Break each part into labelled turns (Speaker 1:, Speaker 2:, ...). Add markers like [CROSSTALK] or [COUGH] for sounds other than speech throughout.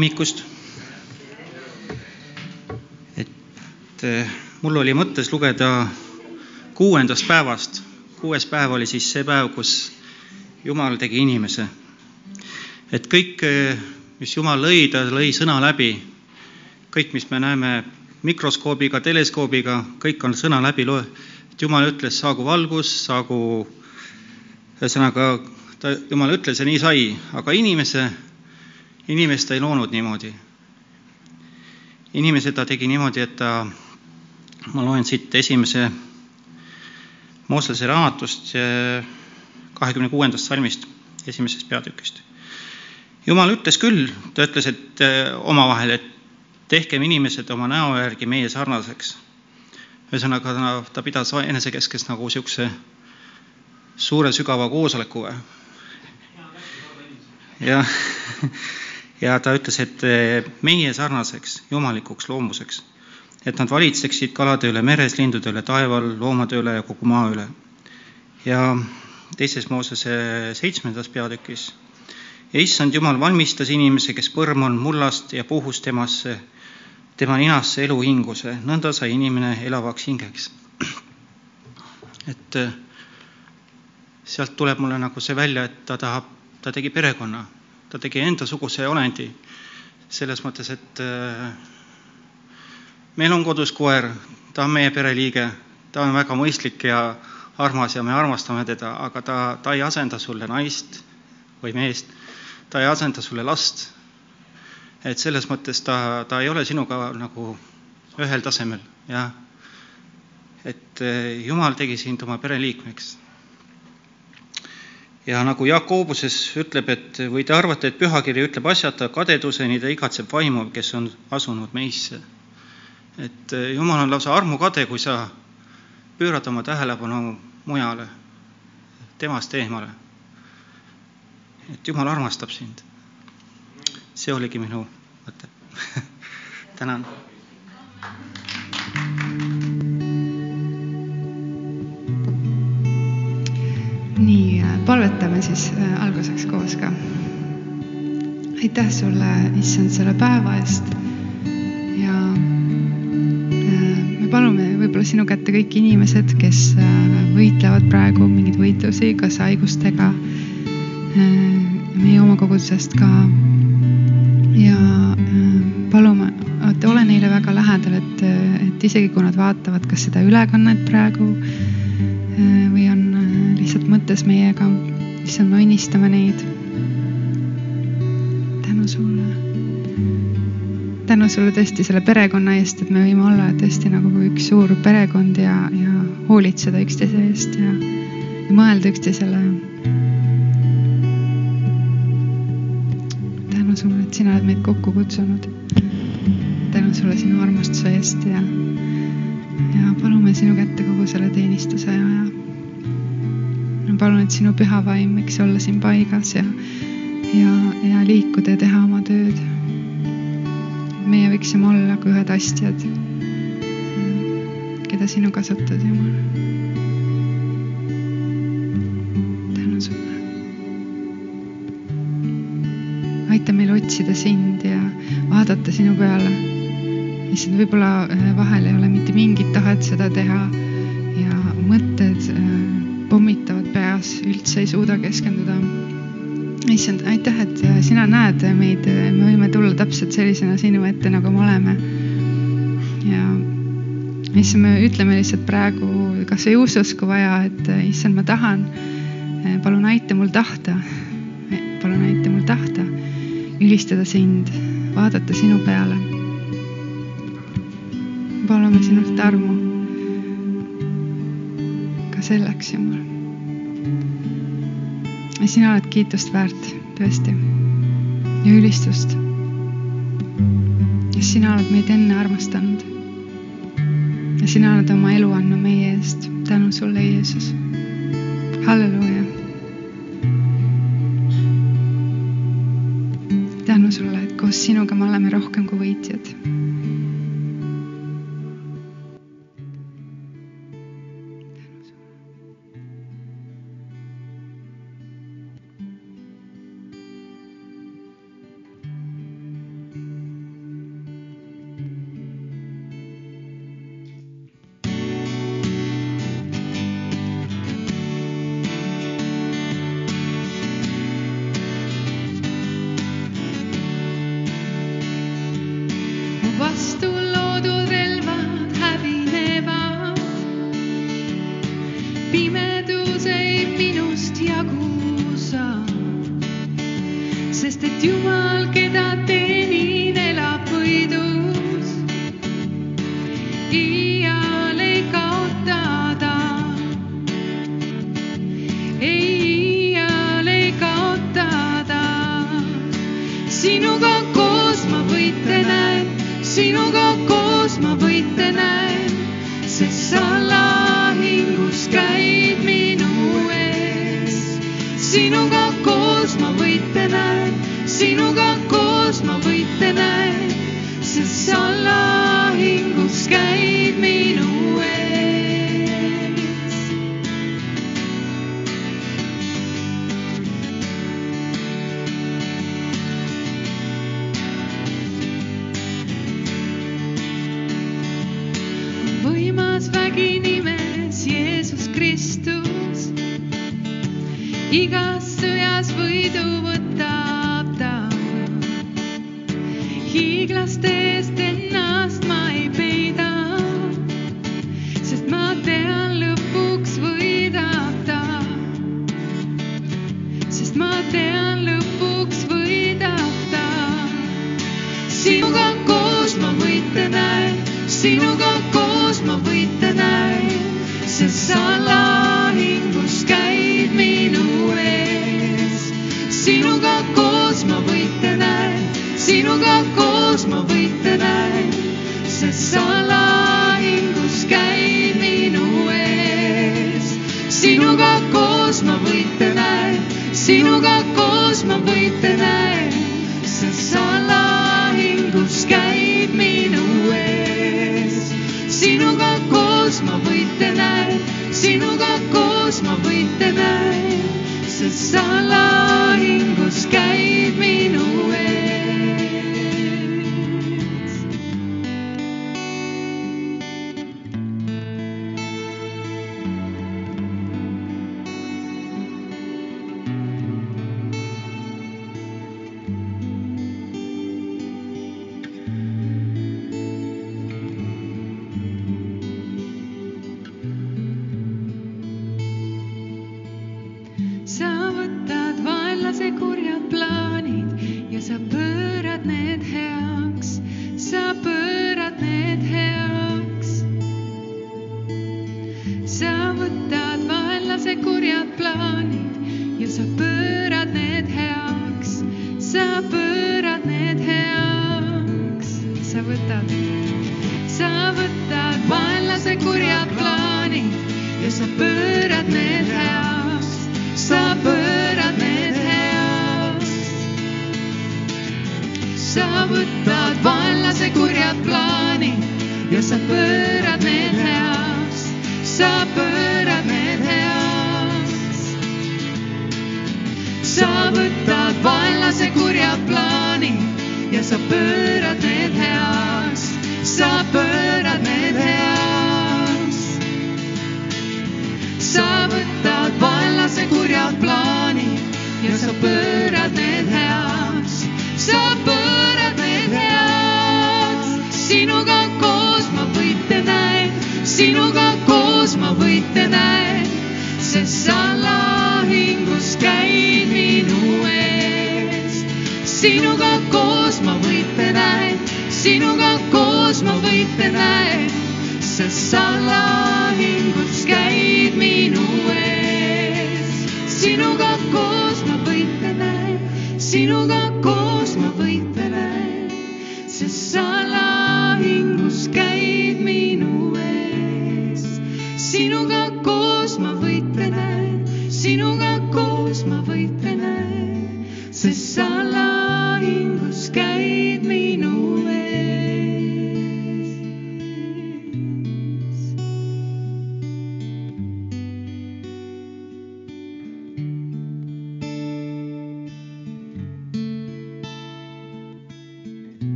Speaker 1: hommikust! et eh, mul oli mõttes lugeda kuuendast päevast. kuues päev oli siis see päev, kus Jumal tegi inimese. et kõik, eh, mis Jumal lõi, ta lõi sõna läbi. kõik, mis me näeme mikroskoobiga, teleskoobiga, kõik on sõna läbi loe-, et Jumal ütles, saagu valgus, saagu, ühesõnaga, ta, Jumal ütles ja nii sai, aga inimese inimest ta ei loonud niimoodi. inimese ta tegi niimoodi, et ta, ma loen siit esimese Moosese raamatust, kahekümne kuuendast salmist, esimesest peatükist. jumal ütles küll, ta ütles, et eh, omavahel, et tehkem inimesed oma näo järgi meie sarnaseks. ühesõnaga, ta pidas enesekeskes nagu niisuguse suure sügava koosoleku või? jah [LAUGHS] ja ta ütles, et eh, meie sarnaseks jumalikuks loomuseks, et nad valitseksid kalade üle meres, lindude üle taeval, loomade üle ja kogu maa üle. ja teises Moosese seitsmendas peatükis ja issand Jumal valmistas inimese, kes põrm on mullast ja puhus temasse, tema ninasse eluhinguse, nõnda sai inimene elavaks hingeks. [CLEARS THROAT] et eh, sealt tuleb mulle nagu see välja, et ta tahab, ta tegi perekonna ta tegi endasuguse olendi selles mõttes, et äh, meil on kodus koer, ta on meie pereliige, ta on väga mõistlik ja armas ja me armastame teda, aga ta, ta ei asenda sulle naist või meest, ta ei asenda sulle last. et selles mõttes ta, ta ei ole sinuga nagu ühel tasemel, jah. et äh, Jumal tegi sind oma pereliikmeks ja nagu Jakobuses ütleb, et või te arvate, et pühakiri ütleb asjata kadeduseni, ta igatseb vaimu, kes on asunud meisse. et eh, Jumal on lausa armukade, kui sa pöörad oma tähelepanu mujale, temast eemale. et Jumal armastab sind. see oligi minu mõte [LAUGHS] tänan
Speaker 2: nii, äh, palvetame siis äh, alguseks koos ka. aitäh sulle, issand, selle päeva eest ja äh, me palume võib-olla sinu kätte kõik inimesed, kes võitlevad praegu mingeid võitlusi, kas haigustega, meie oma kogudusest ka. ja palume, et ole neile väga lähedal, et, et isegi kui nad vaatavad, kas seda ülekannet praegu või on mõttes meiega. issand, me õnnistame neid. tänu sulle. tänu sulle tõesti selle perekonna eest, et me võime olla tõesti nagu üks suur perekond ja, ja hoolitseda üksteise eest ja, ja mõelda üksteisele. tänu sulle, et sina oled meid kokku kutsunud. tänu sulle sinu armastuse eest ja, ja palume sinu kätte kogu selle teenistuse ja, ja ma palun, et sinu püha vaim võiks olla siin paigas ja, ja, ja liikuda ja teha oma tööd. meie võiksime olla kui ühed astjad, keda sinu kasutad, Jumal. aita meil otsida sind ja vaadata sinu peale. issand, võib-olla äh, vahel ei ole mitte mingit tahet seda teha ei suuda keskenduda. issand, aitäh, et äh, sina näed meid, me võime tulla täpselt sellisena sinu ette, nagu me oleme. ja issand, me ütleme lihtsalt praegu kasvõi usus, kui vaja, et äh, issand, ma tahan, äh, palun aita mul tahta, palun aita mul tahta ülistada sind, vaadata sinu peale. palume sinult armu ka selleks, Jumal sina oled kiitust väärt, tõesti. ja ülistust. ja sina oled meid enne armastanud. ja sina oled oma elu andnud meie eest. tänu sulle, Jeesus. halleluuja. tänu sulle, et koos sinuga me oleme rohkem kui võitjad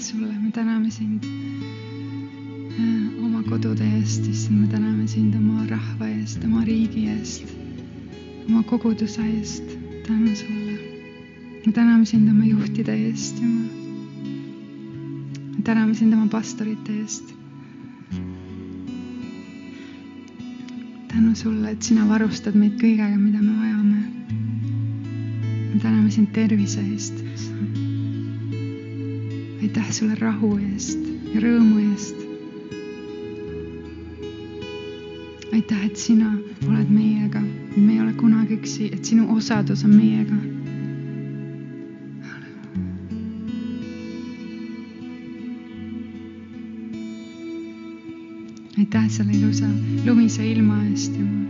Speaker 2: sulle, me täname sind oma kodude eest, issand, me täname sind oma rahva eest, oma riigi eest, oma koguduse eest, tänu sulle. me täname sind oma juhtide eest, Jumal. me täname sind oma pastorite eest. tänu sulle, et sina varustad meid kõigega, mida me vajame. me täname sind tervise eest. Aitäh sulle rahu eest ja rõõmu eest aitäh, et sina oled meiega, me ei ole kunagi üksi, et sinu osadus on meiega. aitäh selle ilusa lumise ilma eest, Jumal.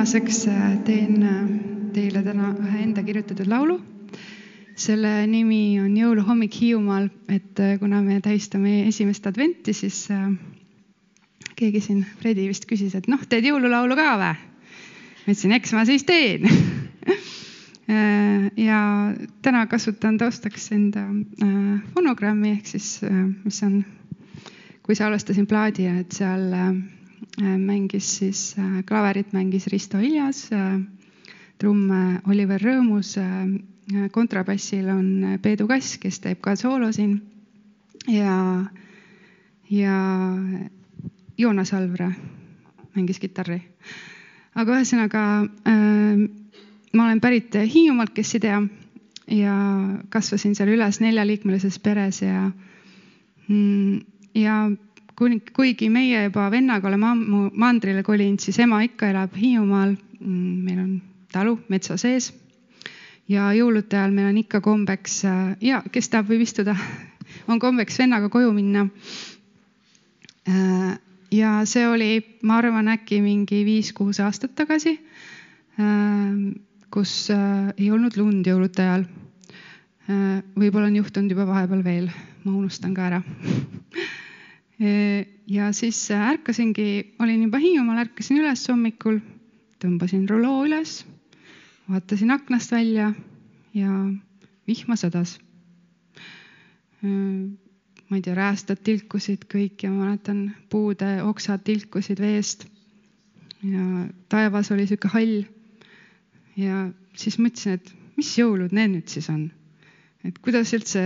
Speaker 2: Viimaseks äh, teen äh, teile täna ühe enda kirjutatud laulu. selle nimi on Jõuluhommik Hiiumaal, et kuna me tähistame esimest adventi, siis keegi siin, Fredi vist küsis, et noh, teed jõululaulu ka või? ma ütlesin, eks ma siis teen [LAUGHS] ja täna kasutan taustaks enda fonogrammi ehk siis, mis on, kui salvestasin plaadi, et seal mängis siis, klaverit mängis Risto Iljas, trumm Oliver Rõõmus, kontrabassil on Peedu Kass, kes teeb ka soolo siin ja, ja Joonas Alvre mängis kitarri. aga ühesõnaga äh, ma olen pärit Hiiumaalt, kes ei tea, ja kasvasin seal üles neljaliikmelises peres ja mm, ja kuigi meie juba vennaga oleme ammu mandrile kolinud, siis ema ikka elab Hiiumaal. Mm, meil on talu metsa sees ja jõulude ajal meil on ikka kombeks ja kes tahab, võib istuda, [LAUGHS] on kombeks vennaga koju minna. Äh, ja see oli, ma arvan, äkki mingi viis-kuus aastat tagasi, äh, kus äh, ei olnud lund jõulude ajal. võib-olla on juhtunud juba vahepeal veel, ma unustan ka ära [LAUGHS] ja siis ärkasingi, olin juba Hiiumaal, ärkasin üles hommikul, tõmbasin ruloo üles, vaatasin aknast välja ja vihma sadas. ma ei tea, räästad tilkusid kõik ja ma mäletan, puude oksad tilkusid veest. ja taevas oli sihuke hall. ja siis mõtlesin, et mis jõulud need nüüd siis on. et kuidas üldse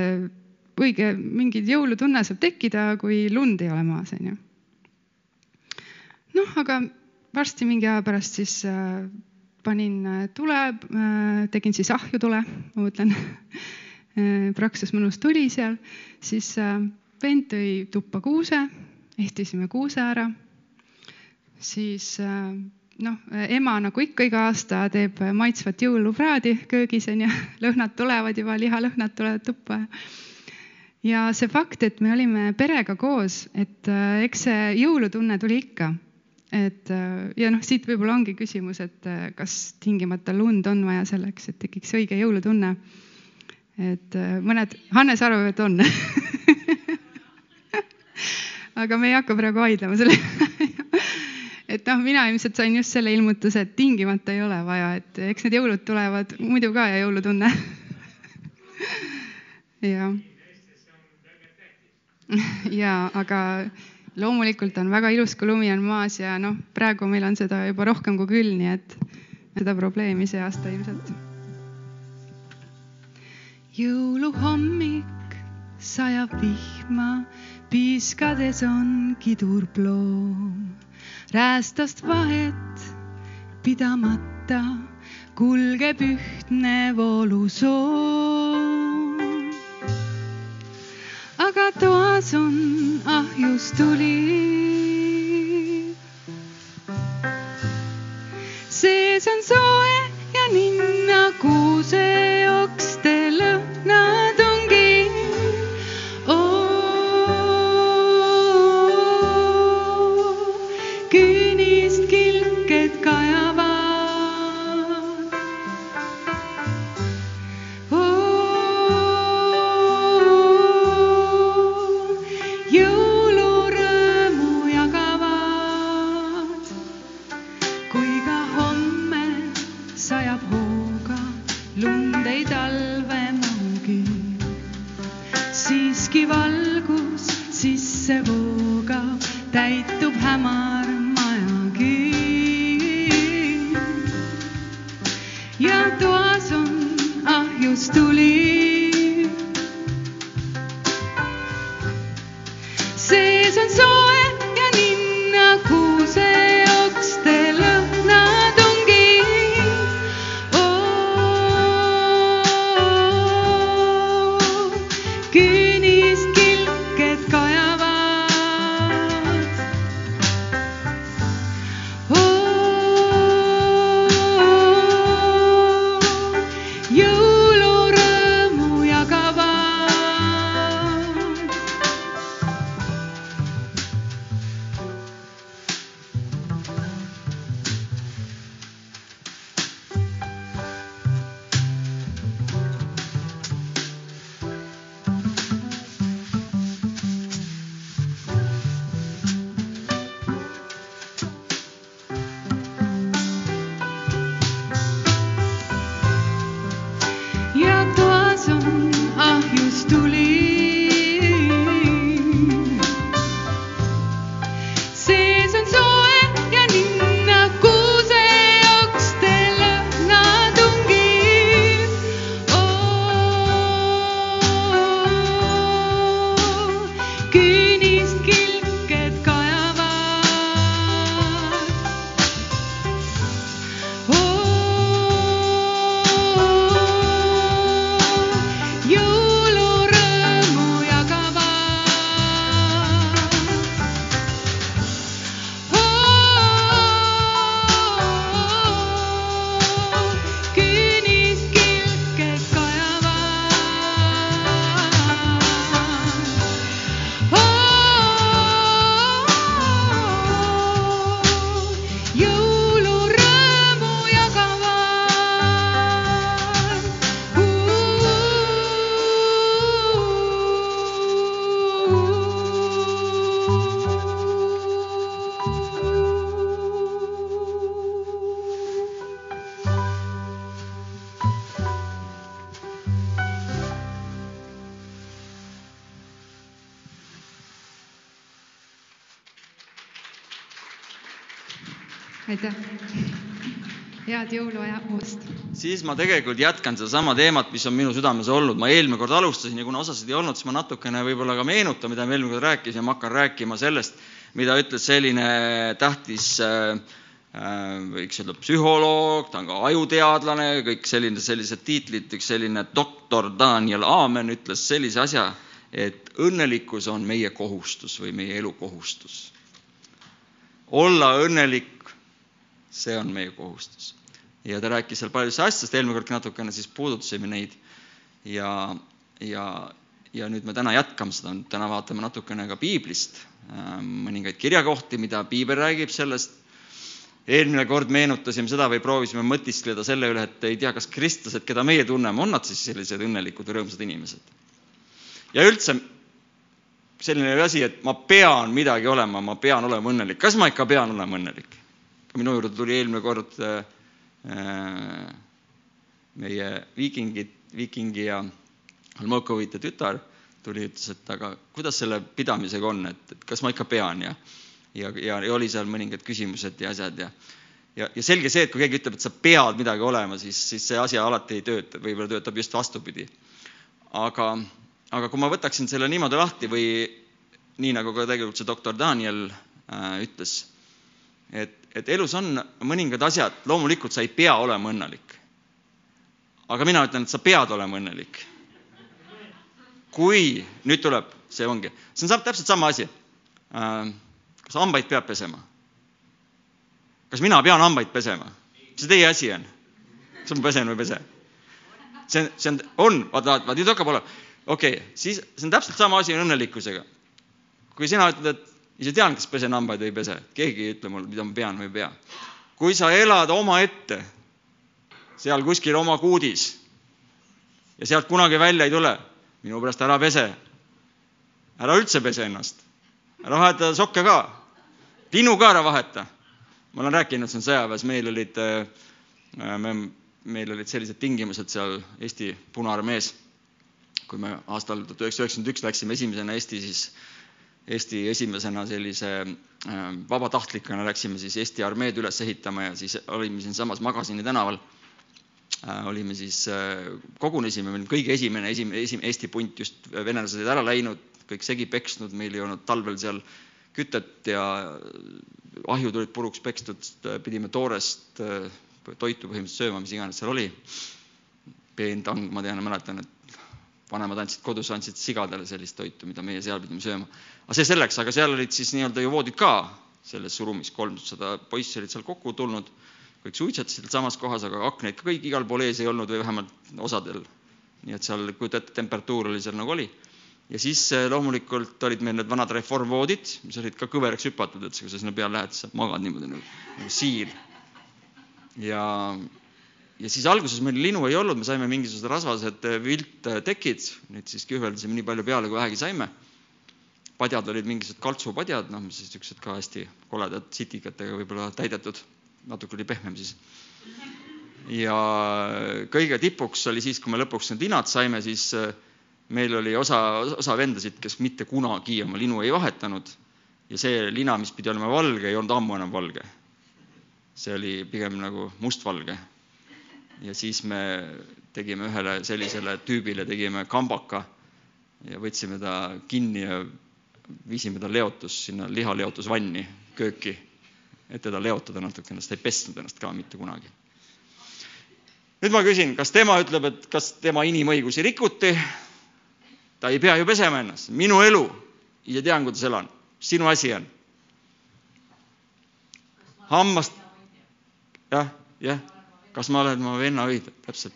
Speaker 2: õige mingi jõulutunne saab tekkida, kui lund ei ole maas, on ju. noh, aga varsti mingi aja pärast siis äh, panin äh, tule äh,, tegin siis ahjutule, ma mõtlen [LAUGHS] äh,, praktiliselt mõnus tuli seal, siis äh, vend tõi tuppa kuuse, ehtisime kuuse ära, siis äh, noh, ema nagu ikka iga aasta teeb maitsvat jõulupraadi köögis onju, [LAUGHS] lõhnad tulevad juba, lihalõhnad tulevad tuppa ja see fakt, et me olime perega koos, et äh, eks see jõulutunne tuli ikka. et äh, ja noh, siit võib-olla ongi küsimus, et äh, kas tingimata lund on vaja selleks, et tekiks õige jõulutunne. et mõned, Hannes arvab, et on [LAUGHS] aga me ei hakka praegu vaidlema selle et noh, mina ilmselt sain just selle ilmutuse, et tingimata ei ole vaja, et eks need jõulud tulevad muidu ka ja jõulutunne [LAUGHS] jah [LAUGHS] ja aga loomulikult on väga ilus, kui lumi on maas ja noh, praegu meil on seda juba rohkem kui küll, nii et seda probleemi see aasta ilmselt. jõuluhommik sajab vihma, piiskades on kidurploom, räästast vahet pidamata kulgeb ühtne voolusoon aga toas on ahjus tuli. sees on soe ja ninna kuuseokste lõhnad
Speaker 3: ma tegelikult jätkan sedasama teemat, mis on minu südames olnud, ma eelmine kord alustasin ja kuna osasid ei olnud, siis ma natukene võib-olla ka meenutan, mida ma eelmine kord rääkisin ma hakkan rääkima sellest, mida ütles selline tähtis äh, äh võiks öelda psühholoog, ta on ka ajuteadlane, kõik selline, sellised tiitlid, üks selline doktor Daniel Aamen ütles sellise asja, et õnnelikkus on meie kohustus või meie elu kohustus. olla õnnelik see on meie kohustus. Ja ta rääkis seal paljudest asjadest, eelmine kord natukene siis puudutasime neid ja, ja, ja nüüd me täna jätkame seda, täna vaatame natukene ka piiblist, ähm, mõningaid kirjakohti, mida piibel räägib sellest. eelmine kord meenutasime seda või proovisime mõtiskleda selle üle, et ei tea, kas kristlased, keda meie tunneme, on nad siis sellised õnnelikud või rõõmsad inimesed. ja üldse selline asi, et ma pean midagi olema, ma pean olema õnnelik. kas ma ikka pean olema õnnelik? minu juurde tuli eelmine kord äh, meie viikingid, viikingi ja Almokovite tütar tuli, ütles, et aga kuidas selle pidamisega on, et, et kas ma ikka pean ja ja, ja, ja oli seal mõningad küsimused ja asjad ja ja, ja selge see, et kui keegi ütleb, et sa pead midagi olema, siis, siis see asi alati ei tööta, võib-olla töötab just vastupidi. aga, aga kui ma võtaksin selle niimoodi lahti või nii, nagu ka tegelikult see doktor Daniel äh, ütles, et et elus on mõningad asjad, loomulikult sa ei pea olema õnnelik. aga mina ütlen, et sa pead olema õnnelik. kui nüüd tuleb, see ongi, see on täpselt sama asi. Äh, kas hambaid peab pesema? kas mina pean hambaid pesema? mis see teie asi on? kas ma pesen või ei pese? see on, see on, on, vaata, vaata nüüd hakkab olema, okei okay,, siis see on täpselt sama asi õnnelikkusega. kui sina ütled, et ise tean, kas pesen hambaid või ei pese, keegi ei ütle mulle, mida ma pean või ei pea. kui sa elad omaette, seal kuskil oma kuudis ja sealt kunagi välja ei tule, minu pärast ära pese. ära üldse pese ennast, ära vaheta sokke ka, linnu ka ära vaheta. ma olen rääkinud siin sõjaväes, meil olid, äh, me, meil olid sellised tingimused seal Eesti Punaarmees, kui me aastal tuhat üheksasada üheksakümmend üks läksime esimesena Eesti siis Eesti esimesena sellise äh, vabatahtlikuna läksime siis Eesti armeed üles ehitama ja siis olime siinsamas Magasini tänaval. Äh, olime siis, äh, kogunesime, me olime kõige esimene, esimene, esimene Eesti punt, just venelased olid ära läinud, kõik segi peksnud, meil ei olnud talvel seal kütet ja ahjud olid puruks pekstud, pidime toorest toitu põhimõtteliselt sööma, mis iganes seal oli. peentang, ma tean mäletan, et vanemad andsid kodus, andsid sigadele sellist toitu, mida meie seal pidime sööma. aga see selleks, aga seal olid siis nii-öelda ju voodid ka selles ruumis, kolmsada poissi olid seal kokku tulnud, kõik suitsetasid samas kohas, aga aknaid ka kõik igal pool ees ei olnud või vähemalt osadel. nii et seal, kujuta ette, temperatuur oli seal nagu oli. ja siis eh, loomulikult olid meil need vanad reformvoodid, mis olid ka kõveraks hüpatud, et kui sa sinna peale lähed, siis sa magad niimoodi nagu, nagu siil. ja ja siis alguses meil linu ei olnud, me saime mingisugused rasvased eh, vilttekid, neid siis kühveldasime nii palju peale, kui vähegi saime. padjad olid mingisugused kaltsupadjad, noh, mis siis niisugused ka hästi koledad sitikatega võib-olla täidetud, natuke oli pehmem siis. ja kõige tipuks oli siis, kui me lõpuks need linad saime, siis eh, meil oli osa, osa vendasid, kes mitte kunagi oma linu ei vahetanud ja see lina, mis pidi olema valge, ei olnud ammu enam valge. see oli pigem nagu mustvalge ja siis me tegime ühele sellisele tüübile, tegime kambaka ja võtsime ta kinni ja viisime ta leotus sinna lihaleotusvanni kööki, et teda leotada natukene, sest ta ei pesnud ennast ka mitte kunagi. nüüd ma küsin, kas tema ütleb, et kas tema inimõigusi rikuti? ta ei pea ju pesema ennast, minu elu, ise tean, kuidas elan, sinu asi on. hammast, jah, jah kas ma olen oma venna õige, täpselt.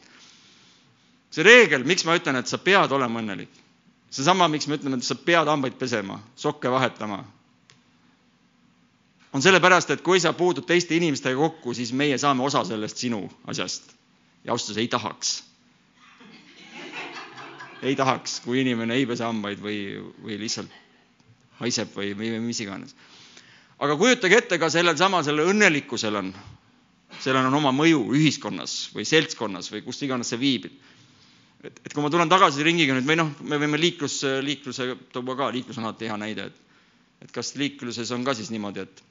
Speaker 3: see reegel, miks ma ütlen, et sa pead olema õnnelik, seesama, miks me ütleme, et sa pead hambaid pesema, sokke vahetama, on sellepärast, et kui sa puutud teiste inimestega kokku, siis meie saame osa sellest sinu asjast. ja ausalt öeldes ei tahaks. ei tahaks, kui inimene ei pese hambaid või, või lihtsalt haiseb või, või mis iganes. aga kujutage ette ka sellel samal, sellel õnnelikkusel on sellel on oma mõju ühiskonnas või seltskonnas või kus iganes sa viibid. et, et kui ma tulen tagasi ringiga nüüd või noh, me võime liiklus, liikluse tuua ka, liiklus on alati hea näide, et et kas liikluses on ka siis niimoodi, et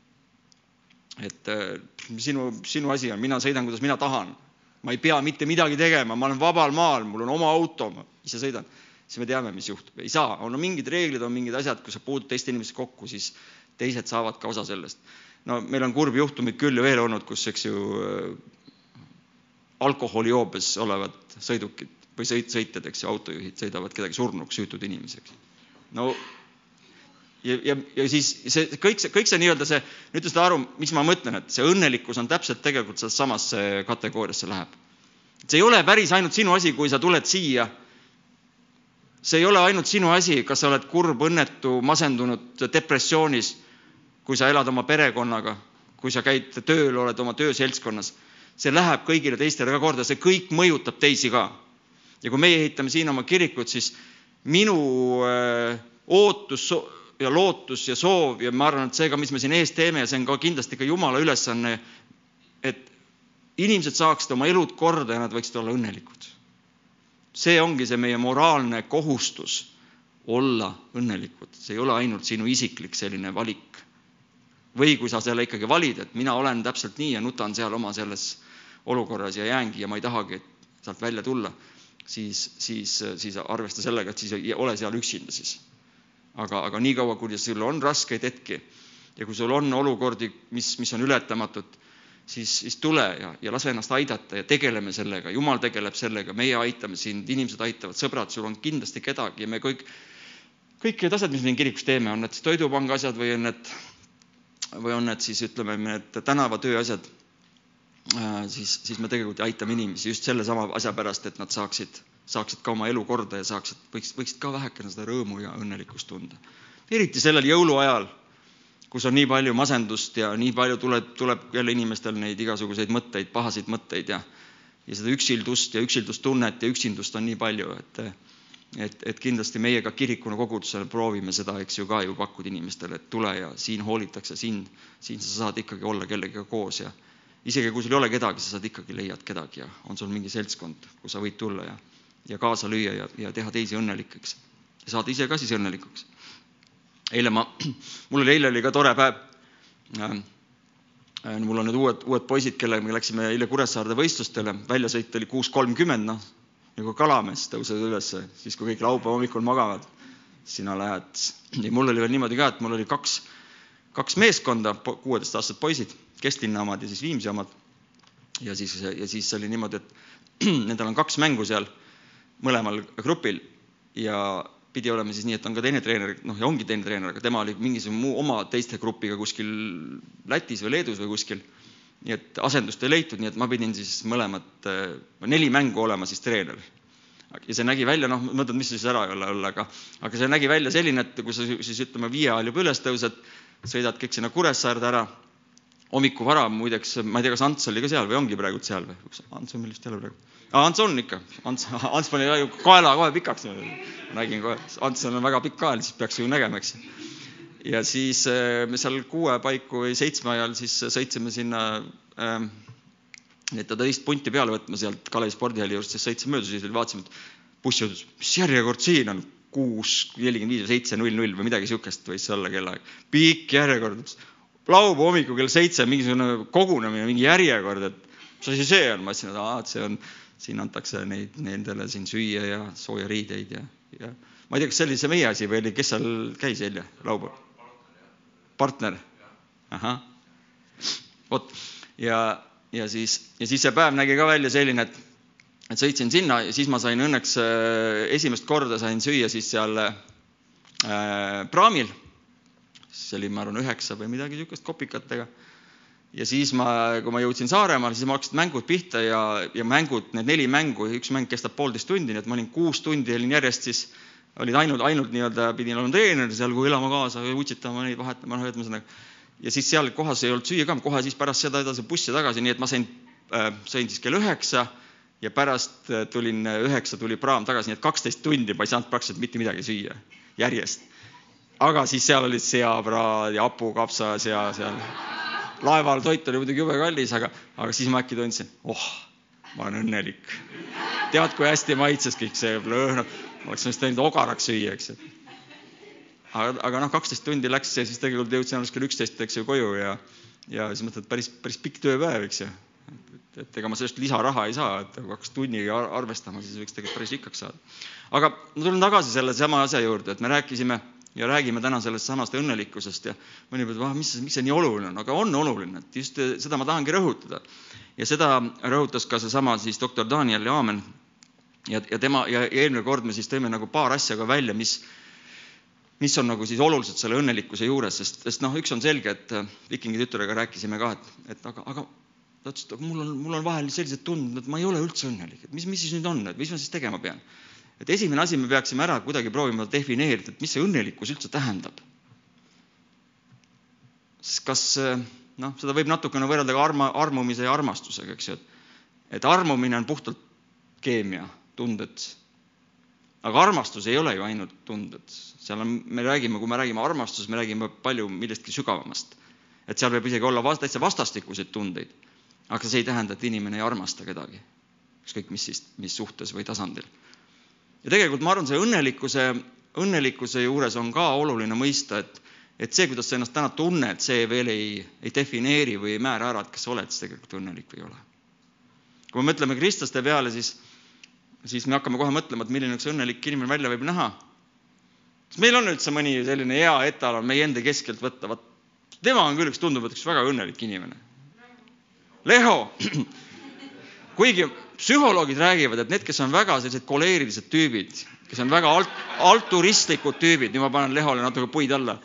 Speaker 3: et sinu, sinu asi on, mina sõidan, kuidas mina tahan. ma ei pea mitte midagi tegema, ma olen vabal maal, mul on oma auto, ma ise sõidan. siis me teame, mis juhtub, ei saa, on mingid reeglid, on mingid asjad, kui sa puutud teiste inimestega kokku, siis teised saavad ka osa sellest. No meil on kurbi juhtumeid küll ja veel olnud, kus, eks ju, alkoholijoobes olevad sõidukid või sõit, sõitjad, eks ju, autojuhid sõidavad kedagi surnuks, süütud inimesi, eks. no ja, ja, ja siis see kõik see, kõik see nii-öelda see, nüüd te saate aru, mis ma mõtlen, et see õnnelikkus on täpselt tegelikult selles samasse kategooriasse läheb. see ei ole päris ainult sinu asi, kui sa tuled siia. see ei ole ainult sinu asi, kas sa oled kurb, õnnetu, masendunud, depressioonis, kui sa elad oma perekonnaga, kui sa käid tööl, oled oma tööseltskonnas. see läheb kõigile teistele ka korda, see kõik mõjutab teisi ka ja kui meie ehitame siin oma kirikut, siis minu äh, ootus ja lootus ja soov ja ma arvan, et see ka, mis me siin ees teeme ja see on ka kindlasti ka Jumala ülesanne, et inimesed saaksid oma elud korda ja nad võiksid olla õnnelikud. see ongi see meie moraalne kohustus, olla õnnelikud, see ei ole ainult sinu isiklik selline valik. Või kui sa selle ikkagi valid, et mina olen täpselt nii ja nutan seal oma selles olukorras ja jäängi ja ma ei tahagi sealt välja tulla siis, siis, siis arvesta sellega, et siis ei ole seal üksinda siis. aga, aga niikaua, kui sul on raskeid hetki ja kui sul on olukordi, mis, mis on ületamatud, siis, siis tule ja, ja lase ennast aidata ja tegeleme sellega, jumal tegeleb sellega, meie aitame sind, inimesed aitavad, sõbrad, sul on kindlasti kedagi ja me kõik, kõik need asjad, mis me siin kirikus teeme, on need Toidupanga asjad või on need, või on need siis ütleme, need tänavatöö asjad Äh, siis, siis me tegelikult aitame inimesi just sellesama asja pärast, et nad saaksid, saaksid ka oma elu korda ja saaksid, võiks, võiksid ka vähekene seda rõõmu ja õnnelikkust tunda. eriti sellel jõuluajal, kus on nii palju masendust ja nii palju tuleb, tuleb jälle inimestel neid igasuguseid mõtteid, pahasid mõtteid ja ja seda üksildust ja üksildustunnet ja üksindust on nii palju, et et, et kindlasti meie ka kirikuna kogudusele proovime seda, eks ju, ka ju pakkuda inimestele, et tule ja siin hoolitakse sind, siin sa saad ikkagi olla kellegagi koos ja isegi kui sul ei ole kedagi, sa saad ikkagi leiad kedagi ja on sul mingi seltskond, kus sa võid tulla ja, ja kaasa lüüa ja, ja teha teisi õnnelikeks ja saada ise ka siis õnnelikuks. eile ma, [CLEARS THROAT] mul oli, eile oli ka tore päev äh,. mul on need uued, uued poisid, kellega me läksime eile Kuressaarde võistlustele, väljasõit oli kuus kolmkümmend, noh nagu kalamees tõused ülesse, siis kui kõik laupäeva hommikul magavad, sina lähed. ja mul oli veel niimoodi ka, et mul oli kaks, kaks meeskonda, kuueteistaastased poisid Kestlinna omad ja siis Viimsi omad. ja siis, ja siis oli niimoodi, et [CLEARS THROAT] nendel on kaks mängu seal mõlemal grupil ja pidi olema siis nii, et on ka teine treener, noh ja ongi teine treener, aga tema oli mingisugune muu oma teiste grupiga kuskil Lätis või Leedus või kuskil. Nii et asendust ei leitud, nii et ma pidin siis mõlemat, neli mängu olema siis treener. ja see nägi välja, noh, mõtled, mis siis ära ei ole olla, aga, aga see nägi välja selline, et kui sa siis ütleme viie ajal juba üles tõused, sõidad kõik sinna Kuressaarde ära hommikuvara muideks, ma ei tea, kas Ants oli ka seal või ongi praegu seal või? Ants on meil vist jälle praegu. Ants on ikka, Ants, [LAUGHS] Ants pani kaela kohe pikaks. nägin kohe, Antsel on väga pikk kael, siis peaks ju nägema, eks. Ja siis äh, me seal kuue paiku või seitsme ajal siis sõitsime sinna ähm, et ta teist punti peale võtma sealt Kalevi spordihalli juurest, siis sõitsime mööda, siis vaatasime, et buss jõudis, mis järjekord siin on, kuus, nelikümmend viis või seitse, null, null või midagi sihukest võis olla kellaaeg. pikk järjekord, laupäeva hommikul kell seitse mingisugune kogunemine, mingi järjekord, et mis asi see on, ma ütlesin, et aa, et see on, siin antakse neid, nendele siin süüa ja sooja riideid ja, ja ma ei tea, kas see oli see meie asi või oli, kes seal käis eile laupäeval? Partner? ahah, vot ja, ja siis, ja siis see päev nägi ka välja selline, et, et sõitsin sinna ja siis ma sain õnneks äh, esimest korda sain süüa siis seal äh, praamil siis oli, ma arvan, üheksa või midagi niisugust kopikatega. ja siis ma, kui ma jõudsin Saaremaale, siis ma hakkasid mängud pihta ja, ja mängud, need neli mängu, üks mäng kestab poolteist tundi, nii et ma olin kuus tundi olin järjest siis, olid ainult, ainult nii-öelda pidin olema treener seal, kui elama kaasa utsitama neid, vahetama, noh, ühesõnaga. ja siis seal kohas ei olnud süüa ka, kohe siis pärast seda edasi bussi tagasi, nii et ma sain äh,, sõin siis kell üheksa ja pärast äh, tulin, äh, üheksa tuli praam tagasi, nii et kaksteist tundi ma ei saanud praktiliselt mitte midagi süüa järjest aga siis seal olid seapraad ja hapukapsas ja seal laeval toit oli muidugi jube kallis, aga, aga siis ma äkki tundsin, oh, ma olen õnnelik. tead, kui hästi maitses kõik see lõhn, oleks vist võinud ogaraks süüa, eks ju. aga, aga noh, kaksteist tundi läks ja siis tegelikult jõudsin alles kell üksteist, eks ju, koju ja, ja siis mõtled, päris, päris pikk tööpäev, eks ju. et, et ega ma sellest lisaraha ei saa, et kui hakkas tunniga arvestama, siis võiks tegelikult päris rikkaks saada. aga ma tulen tagasi selle sama asja juurde, et me rääkisime ja räägime täna sellest samast õnnelikkusest ja mõni ütleb, ah, mis, miks see nii oluline on, aga on oluline, et just seda ma tahangi rõhutada. Ja seda rõhutas ka seesama siis doktor Daniel Jaamen. ja, ja tema ja eelmine kord me siis tõime nagu paar asja ka välja, mis, mis on nagu siis olulised selle õnnelikkuse juures, sest, sest noh, üks on selge, et vikingi tütrega rääkisime ka, et, et aga, aga ta ütles, et mul on, mul on vahel sellised tunded, et ma ei ole üldse õnnelik, et mis, mis siis nüüd on, et mis ma siis tegema pean et esimene asi, me peaksime ära kuidagi proovima defineerida, et mis see õnnelikkus üldse tähendab. kas noh, seda võib natukene võrrelda ka arma, armumise ja armastusega, eks ju, et et armumine on puhtalt keemia, tunded. aga armastus ei ole ju ainult tunded, seal on, me räägime, kui me räägime armastusest, me räägime palju millestki sügavamast. et seal võib isegi olla vast, täitsa vastastikuseid tundeid. aga see ei tähenda, et inimene ei armasta kedagi, ükskõik mis siis, mis suhtes või tasandil ja tegelikult ma arvan, see õnnelikkuse, õnnelikkuse juures on ka oluline mõista, et, et see, kuidas sa ennast täna tunned, see veel ei, ei defineeri või ei määra ära, et kas sa oled tegelikult õnnelik või ei ole. kui me mõtleme kristlaste peale, siis, siis me hakkame kohe mõtlema, et milline üks õnnelik inimene välja võib näha. kas meil on üldse mõni selline hea etalon meie enda keskelt võtta, vot tema on küll üks, tundub, et üks väga õnnelik inimene. Leho [CLEARS THROAT] kuigi psühholoogid räägivad, et need, kes on väga sellised koleerilised tüübid, kes on väga alt, alturistlikud tüübid, nüüd ma panen Lehole natuke puid alla.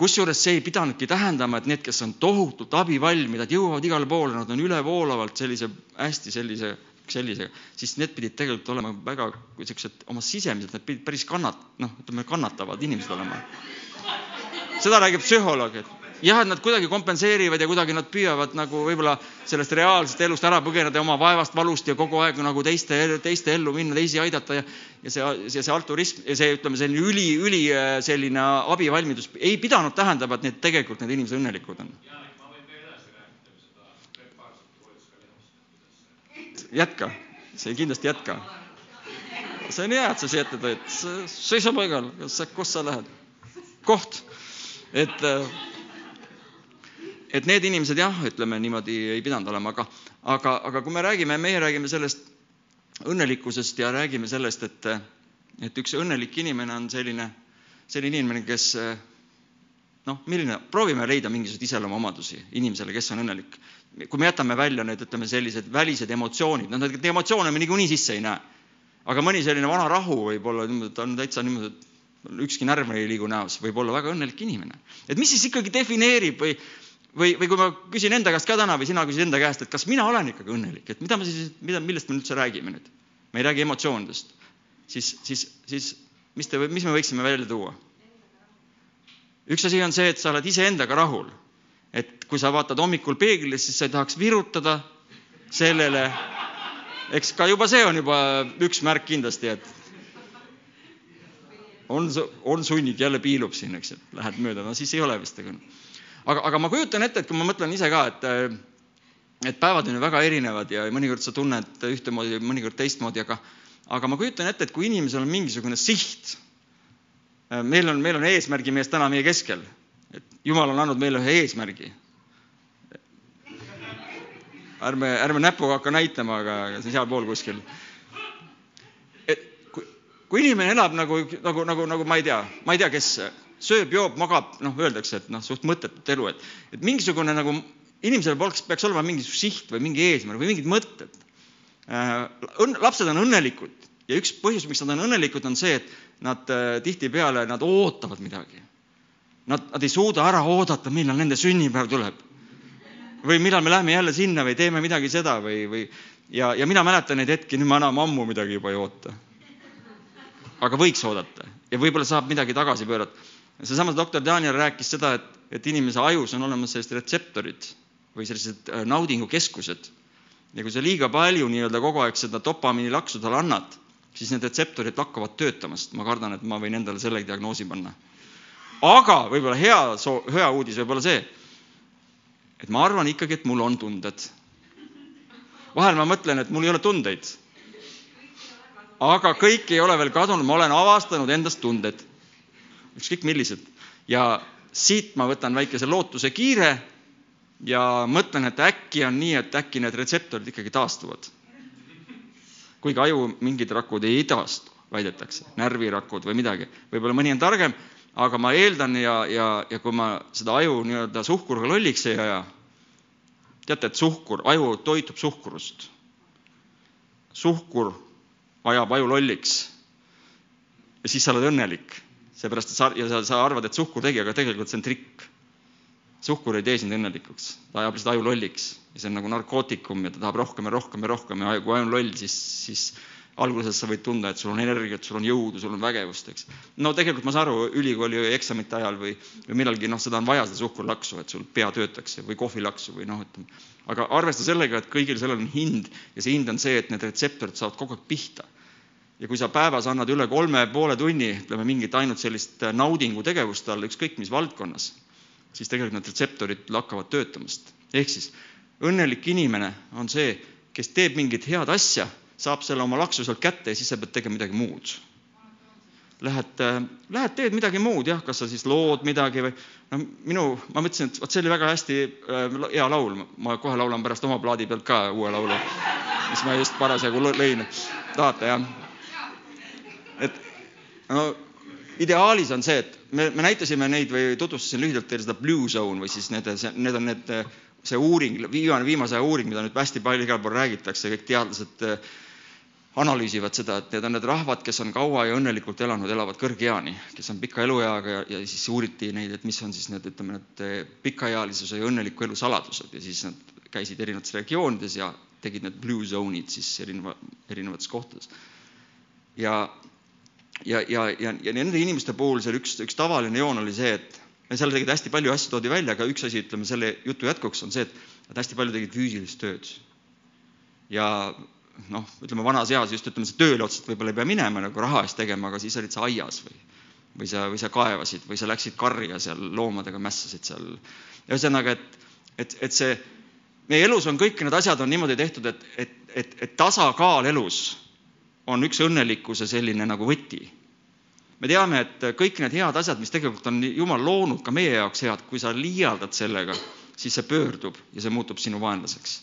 Speaker 3: Kusjuures see ei pidanudki tähendama, et need, kes on tohutult abivalmid, nad jõuavad igale poole, nad on ülevoolavalt sellise, hästi sellise, sellisega, siis need pidid tegelikult olema väga siuksed oma sisemiselt, nad pidid päris kannat-, noh, ütleme kannatavad inimesed olema. seda räägib psühholoog, et jah, et nad kuidagi kompenseerivad ja kuidagi nad püüavad nagu võib-olla sellest reaalsest elust ära põgeneda oma vaevast, valust ja kogu aeg nagu teiste, teiste ellu minna, teisi aidata ja ja see, see, see alturism ja see, ütleme, selline üli, üli selline abivalmidus ei pidanud tähendama, et need tegelikult need inimesed õnnelikud on. jätka, see kindlasti jätka. see on hea, et sa siia ette tõid, seisa paigal, kus sa lähed? koht, et et need inimesed jah, ütleme niimoodi ei pidanud olema, aga, aga, aga kui me räägime, meie räägime sellest õnnelikkusest ja räägime sellest, et, et üks õnnelik inimene on selline, selline inimene, kes noh, milline, proovime leida mingisuguseid iseloomuomadusi inimesele, kes on õnnelik. kui me jätame välja need, ütleme, sellised välised emotsioonid, noh, neid emotsioone me niikuinii sisse ei näe. aga mõni selline vana rahu võib olla niimoodi, ta on täitsa niimoodi, et ükski närv ei liigu näos, võib olla väga õnnelik inimene. et mis siis ikkagi defineerib või, või, või kui ma küsin enda käest ka täna või sina küsid enda käest, et kas mina olen ikkagi õnnelik, et mida me siis, mida, millest me üldse räägime nüüd? me ei räägi emotsioonidest. siis, siis, siis mis te, mis me võiksime välja tuua? üks asi on see, et sa oled iseendaga rahul. et kui sa vaatad hommikul peeglisse, siis sa ei tahaks virutada sellele. eks ka juba see on juba üks märk kindlasti, et on, on sunnik jälle piilub siin, eks, et lähed mööda, no siis ei ole vist, aga aga, aga ma kujutan ette, et kui ma mõtlen ise ka, et et päevad on ju väga erinevad ja mõnikord sa tunned ühtemoodi, mõnikord teistmoodi, aga aga ma kujutan ette, et kui inimesel on mingisugune siht, meil on, meil on eesmärgimees täna meie keskel, et Jumal on andnud meile ühe eesmärgi. ärme, ärme näpuga hakka näitama, aga see on sealpool kuskil. et kui, kui inimene elab nagu, nagu, nagu, nagu ma ei tea, ma ei tea, kes sööb, joob, magab, noh, öeldakse, et noh, suht mõttetut elu, et, et mingisugune nagu inimesel peaks, peaks olema mingi siht või mingi eesmärk või mingid mõtted. Õnn, lapsed on õnnelikud ja üks põhjus, miks nad on õnnelikud, on see, et nad äh, tihtipeale, nad ootavad midagi. Nad, nad ei suuda ära oodata, millal nende sünnipäev tuleb. või millal me läheme jälle sinna või teeme midagi seda või, või ja, ja mina mäletan neid hetki, nüüd ma enam ammu midagi juba ei oota. aga võiks oodata ja võib-olla saab midagi tagasi pöörata seesama doktor Daniel rääkis seda, et, et inimese ajus on olemas sellised retseptorid või sellised äh, naudingukeskused. ja kui sa liiga palju nii-öelda kogu aeg seda dopamiinilaksu talle annad, siis need retseptorid lakkavad töötamast. ma kardan, et ma võin endale selle diagnoosi panna. aga võib-olla hea, hea uudis võib olla see, et ma arvan ikkagi, et mul on tunded. vahel ma mõtlen, et mul ei ole tundeid. aga kõik ei ole veel kadunud, ma olen avastanud endast tunded ükskõik millised. ja siit ma võtan väikese lootuse kiire ja mõtlen, et äkki on nii, et äkki need retseptorid ikkagi taastuvad. kuigi aju mingid rakud ei taastu, väidetakse, närvirakud või midagi, võib-olla mõni on targem, aga ma eeldan ja, ja, ja kui ma seda aju nii-öelda suhkurga lolliks ei aja, teate, et suhkur, aju toitub suhkurust. suhkur ajab aju lolliks. ja siis sa oled õnnelik, seepärast et sa ja sa, sa arvad, et suhkur tegi, aga tegelikult see on trikk suhkur ei tee sind õnnelikuks, ta ajab lihtsalt aju lolliks ja see on nagu narkootikum ja ta tahab rohkem ja rohkem ja rohkem ja kui aju on loll, siis, siis alguses sa võid tunda, et sul on energiat, sul on jõudu, sul on vägevust, eks. no tegelikult ma saan aru, ülikooli eksamite ajal või, või millalgi noh, seda on vaja, seda suhkurlaksu, et sul pea töötaks või kohvilaksu või noh, ütleme. aga arvesta sellega, et kõigil sellel on hind ja see hind on see, et need retseptorid saavad kogu aeg pihta. Ja kui sa päevas annad üle kolme poole tunni, ütleme mingit ainult sellist naudingutegevust talle, ükskõik mis valdkonnas siis tegelikult need retseptorid lakkavad töötamast. ehk siis õnnelik inimene on see, kes teeb mingit head asja, saab selle oma laksu sealt kätte ja siis sa pead tegema midagi muud. Lähed, lähed teed midagi muud jah, kas sa siis lood midagi või no minu, ma mõtlesin, et vot see oli väga hästi äh, hea laul, ma kohe laulan pärast oma plaadi pealt ka uue laulu, mis ma just parasjagu lõin. tahate jah? No ideaalis on see, et me, me näitasime neid või tutvustasin lühidalt teile seda Blue Zone või siis need, need on need, see uuring, viimane, viimase aja uuring, mida nüüd hästi palju igal pool räägitakse, kõik teadlased äh, analüüsivad seda, et need on need rahvad, kes on kaua ja õnnelikult elanud, elavad kõrgeani, kes on pika elueaga ja, ja siis uuriti neid, et mis on siis need, ütleme, need äh, pikaealisuse ja õnneliku elu saladused ja siis nad käisid erinevates regioonides ja tegid need blue zone'id siis erineva, erinevates kohtades. ja ja, ja, ja, ja nende inimeste puhul seal üks, üks tavaline joon oli see, et seal tegid hästi palju asju toodi välja, aga üks asi, ütleme selle jutu jätkuks on see, et nad hästi palju tegid füüsilist tööd. ja noh, ütleme vanas eas just ütleme, see tööle otseselt võib-olla ei pea minema nagu raha eest tegema, aga siis olid sa aias või, või sa, või sa kaevasid või sa läksid karja seal loomadega mässasid seal. ühesõnaga, et, et, et see meie elus on kõik need asjad on niimoodi tehtud, et, et, et, et tasakaal elus on üks õnnelikkuse selline nagu võti. me teame, et kõik need head asjad, mis tegelikult on Jumal loonud ka meie jaoks head, kui sa liialdad sellega, siis see pöördub ja see muutub sinu vaenlaseks.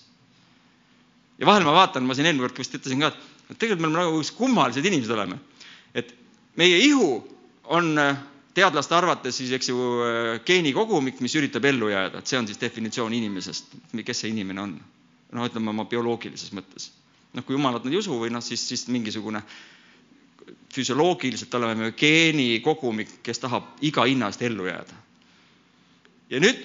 Speaker 3: ja vahel ma vaatan, ma siin eelmine kord vist ütlesin ka, et tegelikult me oleme nagu kummalised inimesed oleme. et meie ihu on teadlaste arvates siis, eks ju, geenikogumik, mis üritab ellu jääda, et see on siis definitsioon inimesest, kes see inimene on. no ütleme oma bioloogilises mõttes noh, kui jumalat nad ei usu või noh, siis, siis mingisugune füsioloogiliselt oleme me geenikogumik, kes tahab iga hinna eest ellu jääda. ja nüüd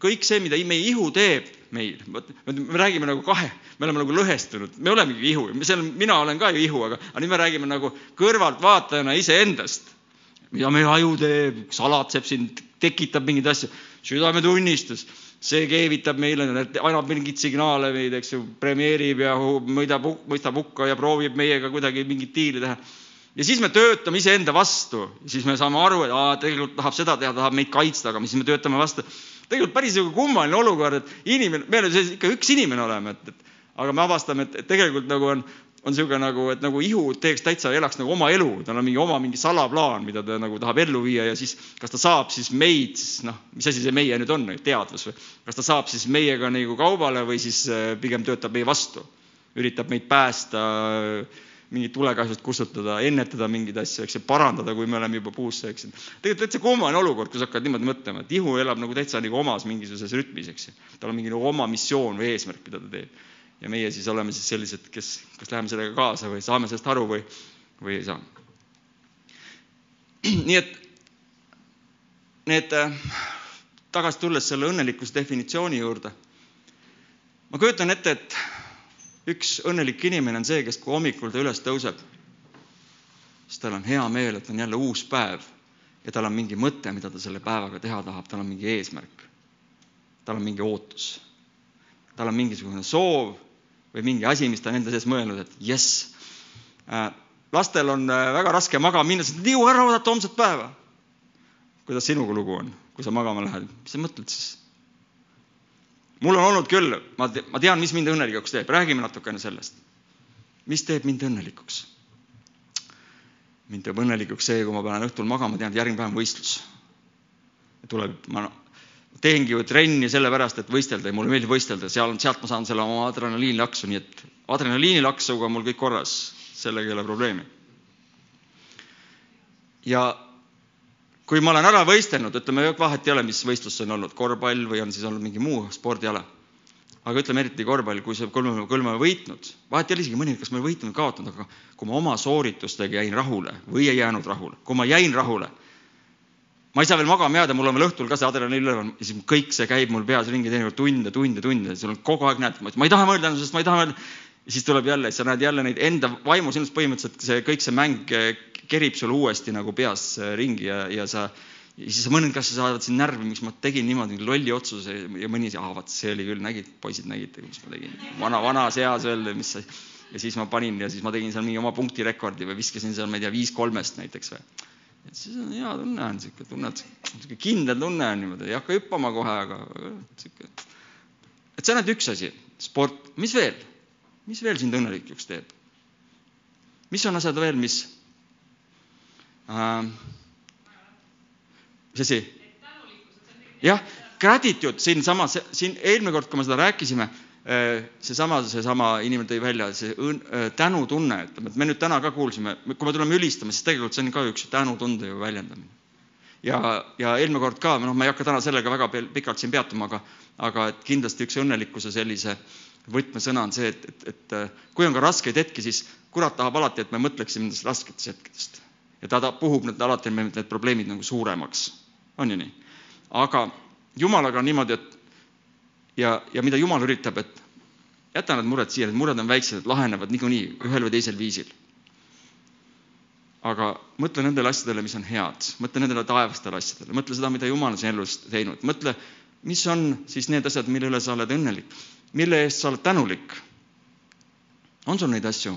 Speaker 3: kõik see, mida meie ihu teeb meil, me räägime nagu kahe, me oleme nagu lõhestunud, me olemegi ihu, seal mina olen ka ju ihu, aga, aga nüüd me räägime nagu kõrvaltvaatajana iseendast. mida meie aju teeb, salatseb sind, tekitab mingeid asju, südametunnistus see keevitab meile, annab mingeid signaale meid, eks ju, premeerib ja mõidab, mõistab hukka ja proovib meiega kuidagi mingit diili teha. ja siis me töötame iseenda vastu, siis me saame aru, et aa, tegelikult tahab seda teha, tahab meid kaitsta, aga siis me töötame vastu. tegelikult päris nagu kummaline olukord, et inimene, me oleme ikka üks inimene oleme, et, et aga me avastame, et tegelikult nagu on on niisugune nagu, et nagu ihu teeks täitsa, elaks nagu oma elu, tal on mingi oma mingi salaplaan, mida ta nagu tahab ellu viia ja siis kas ta saab siis meid, siis noh, mis asi see meie nüüd on, teadvus või, kas ta saab siis meiega nagu kaubale või siis äh, pigem töötab meie vastu, üritab meid päästa, mingit tulekahjust kustutada, ennetada mingeid asju, eks ju, parandada, kui me oleme juba puusse, eks ju. tegelikult täitsa kummaline olukord, kui sa hakkad niimoodi mõtlema, et ihu elab nagu täitsa nagu omas mingisuguses rütmis, eks ju. tal on mingi nagu oma missioon või eesmärk, mida ta teeb ja meie siis oleme siis sellised, kes kas läheme sellega kaasa või saame sellest aru või, või ei saa. [CLEARS THROAT] nii et need, äh, tagasi tulles selle õnnelikkuse definitsiooni juurde, ma kujutan ette, et üks õnnelik inimene on see, kes kui hommikul ta üles tõuseb, siis tal on hea meel, et on jälle uus päev ja tal on mingi mõte, mida ta selle päevaga teha tahab, tal on mingi eesmärk. tal on mingi ootus. tal on mingisugune soov või mingi asi, mis ta on enda sees mõelnud, et jess äh,. lastel on äh, väga raske magama minna, sest nad ei jõua ära oodata homset päeva. kuidas sinuga lugu on, kui sa magama lähed, mis sa mõtled siis? mul on olnud küll, ma, ma tean, mis mind õnnelikuks teeb, räägime natukene sellest. mis teeb mind õnnelikuks? mind teeb õnnelikuks see, kui ma panen õhtul magama, tean, et järgmine päev on võistlus. tuleb, ma teengi ju trenni sellepärast, et võistelda ja mulle meeldib võistelda, seal, sealt ma saan selle oma adrenaliinilaksu, nii et adrenaliinilaksuga on mul kõik korras, sellega ei ole probleemi. ja kui ma olen ära võistelnud, ütleme, vahet ei ole, mis võistlus see on olnud, korvpall või on siis olnud mingi muu spordiala. aga ütleme eriti korvpall, kui see kolm, kolm olen võitnud, vahet ei ole isegi mõni, kas ma olen võitnud või kaotanud, aga kui ma oma sooritustega jäin rahule või ei jäänud rahule, kui ma jäin rahule, ma ei saa veel magama jääda, mul on veel õhtul ka see adrenaliin üleval ja siis kõik see käib mul peas ringi teinekord tunde, tunde, tunde, sul on kogu aeg näed, ma ei taha mõelda, sest ma ei taha mõelda. siis tuleb jälle, sa näed jälle neid enda vaimu sinust põhimõtteliselt see kõik see mäng kerib sul uuesti nagu peas äh, ringi ja, ja sa ja siis sa mõtled, kas sa saad sind närvi, miks ma tegin niimoodi lolli otsuse ja mõni, aa vaat see oli küll, nägid, poisid nägite, mis ma tegin, vana, vanas eas veel, mis sa. ja siis ma panin ja siis ma tegin seal mingi oma punktirekordi või viskasin seal, ma ei tea, viis kolmest näiteks või. Et siis on hea tunne on sihuke, tunned, sihuke kindel tunne on niimoodi, ei hakka hüppama kohe, aga sihuke. et see on ainult üks asi, sport, mis veel, mis veel sind õnnelikuks teeb? mis on asjad veel, mis äh,. mis asi? jah, gratitude siinsamas, siin eelmine kord, kui me seda rääkisime, seesama, seesama inimene tõi välja see õn, tänutunne, ütleme, et me nüüd täna ka kuulsime, kui me tuleme ülistama, siis tegelikult see on ka üks tänutunde ju väljendamine. ja, ja eelmine kord ka, noh, ma ei hakka täna sellega väga pikalt siin peatuma, aga, aga et kindlasti üks õnnelikkuse sellise võtmesõna on see, et, et, et kui on ka raskeid hetki, siis kurat tahab alati, et me mõtleksime nendest rasketest hetkedest ja ta, ta puhub need alati need, need probleemid nagu suuremaks. on ju nii? aga jumalaga on niimoodi, et ja, ja mida jumal üritab, et jäta need mured siia, need mured on väiksed, lahenevad niikuinii ühel või teisel viisil. aga mõtle nendele asjadele, mis on head, mõtle nendele taevastele asjadele, mõtle seda, mida Jumal on sinu elus teinud, mõtle, mis on siis need asjad, mille üle sa oled õnnelik, mille eest sa oled tänulik. on sul neid asju?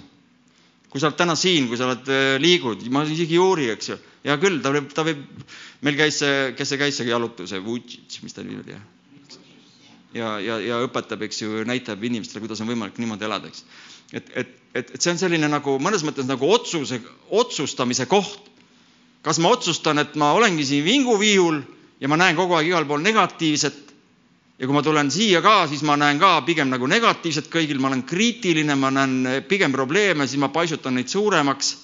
Speaker 3: kui sa oled täna siin, kui sa oled, äh, liigud, ma isegi ei uuri, eks ju. hea küll, ta võib, ta võib, meil käis see, kes see käis, see jalutuse, mis ta nimi oli, jah? Ja, ja, ja õpetab, eks ju, näitab inimestele, kuidas on võimalik niimoodi elada, eks. et, et, et, et see on selline nagu mõnes mõttes nagu otsuse, otsustamise koht. kas ma otsustan, et ma olengi siin vinguviiul ja ma näen kogu aeg igal pool negatiivset ja kui ma tulen siia ka, siis ma näen ka pigem nagu negatiivset kõigil, ma olen kriitiline, ma näen pigem probleeme, siis ma paisutan neid suuremaks.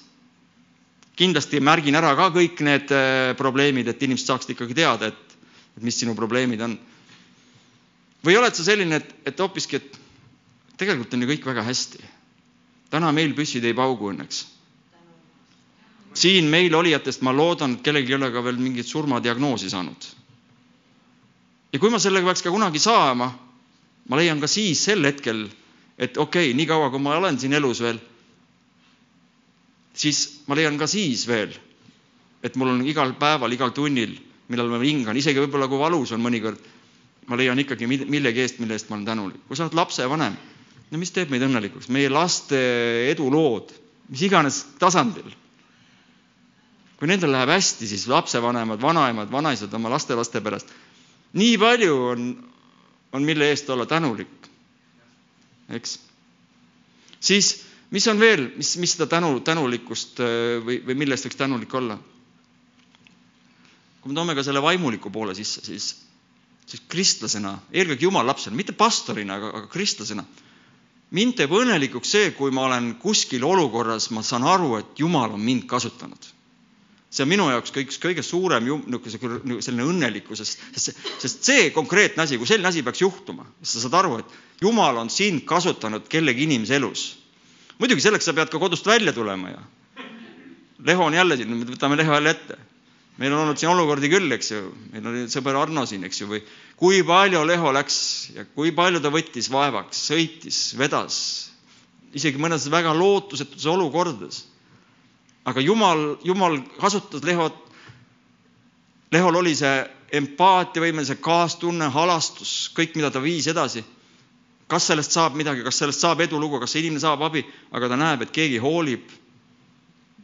Speaker 3: kindlasti märgin ära ka kõik need äh, probleemid, et inimesed saaksid ikkagi teada, et, et mis sinu probleemid on. Või oled sa selline, et, et hoopiski, et tegelikult on ju kõik väga hästi. täna meil püssid ei paugu õnneks. siin meil olijatest ma loodan, et kellelgi ei ole ka veel mingit surmadiagnoosi saanud ja kui ma sellega peaks ka kunagi saama, ma leian ka siis sel hetkel, et okei okay,, niikaua kui ma olen siin elus veel, siis ma leian ka siis veel, et mul on igal päeval, igal tunnil, millal ma hingan, isegi võib-olla kui valus on mõnikord, ma leian ikkagi millegi eest, mille eest ma olen tänulik. kui sa oled lapsevanem, no mis teeb meid õnnelikuks, meie laste edulood, mis iganes tasandil. kui nendel läheb hästi, siis lapsevanemad, vanaemad, vanaisad oma lastelaste pärast nii palju on, on mille eest olla tänulik, eks. siis, mis on veel, mis, mis seda tänu, tänulikkust äh, või, või mille eest võiks tänulik olla? kui me toome ka selle vaimuliku poole sisse, siis, siis kristlasena, eelkõige jumala lapsena, mitte pastorina, aga, aga kristlasena, mind teeb õnnelikuks see, kui ma olen kuskil olukorras, ma saan aru, et Jumal on mind kasutanud see on minu jaoks üks kõige suurem niisugune selline õnnelikkus, sest, sest, sest see konkreetne asi, kui selline asi peaks juhtuma, siis sa saad aru, et Jumal on sind kasutanud kellegi inimese elus. muidugi selleks sa pead ka kodust välja tulema ja Leho on jälle siin, võtame Leho jälle ette. Meil on olnud siin olukordi küll, eks ju, meil oli sõber Arno siin, eks ju, või kui palju Leho läks ja kui palju ta võttis vaevaks, sõitis, vedas, isegi mõnes väga lootusetus olukordades. Aga Jumal, Jumal kasutas Lehot, Lehol oli see empaatiavõime, see kaastunne, halastus, kõik, mida ta viis edasi. kas sellest saab midagi, kas sellest saab edulugu, kas see inimene saab abi, aga ta näeb, et keegi hoolib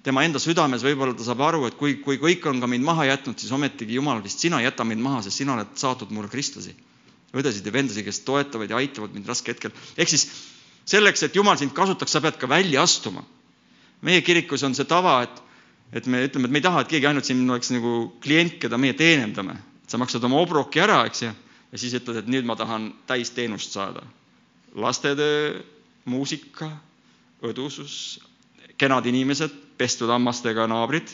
Speaker 3: tema enda südames, võib-olla ta saab aru, et kui, kui kõik on ka mind maha jätnud, siis ometigi Jumal, vist sina ei jäta mind maha, sest sina oled saatnud mulle kristlasi, õdesid ja vendasid, kes toetavad ja aitavad mind raskel hetkel. ehk siis selleks, et Jumal sind kasutaks, sa pead ka välja astuma meie kirikus on see tava, et, et me ütleme, et me ei taha, et keegi ainult siin oleks nagu klient, keda meie teenindame. sa maksad oma obroki ära, eks ju, ja siis ütled, et nüüd ma tahan täisteenust saada. lastetöö, muusika, õdusus, kenad inimesed, pestud hammastega naabrid.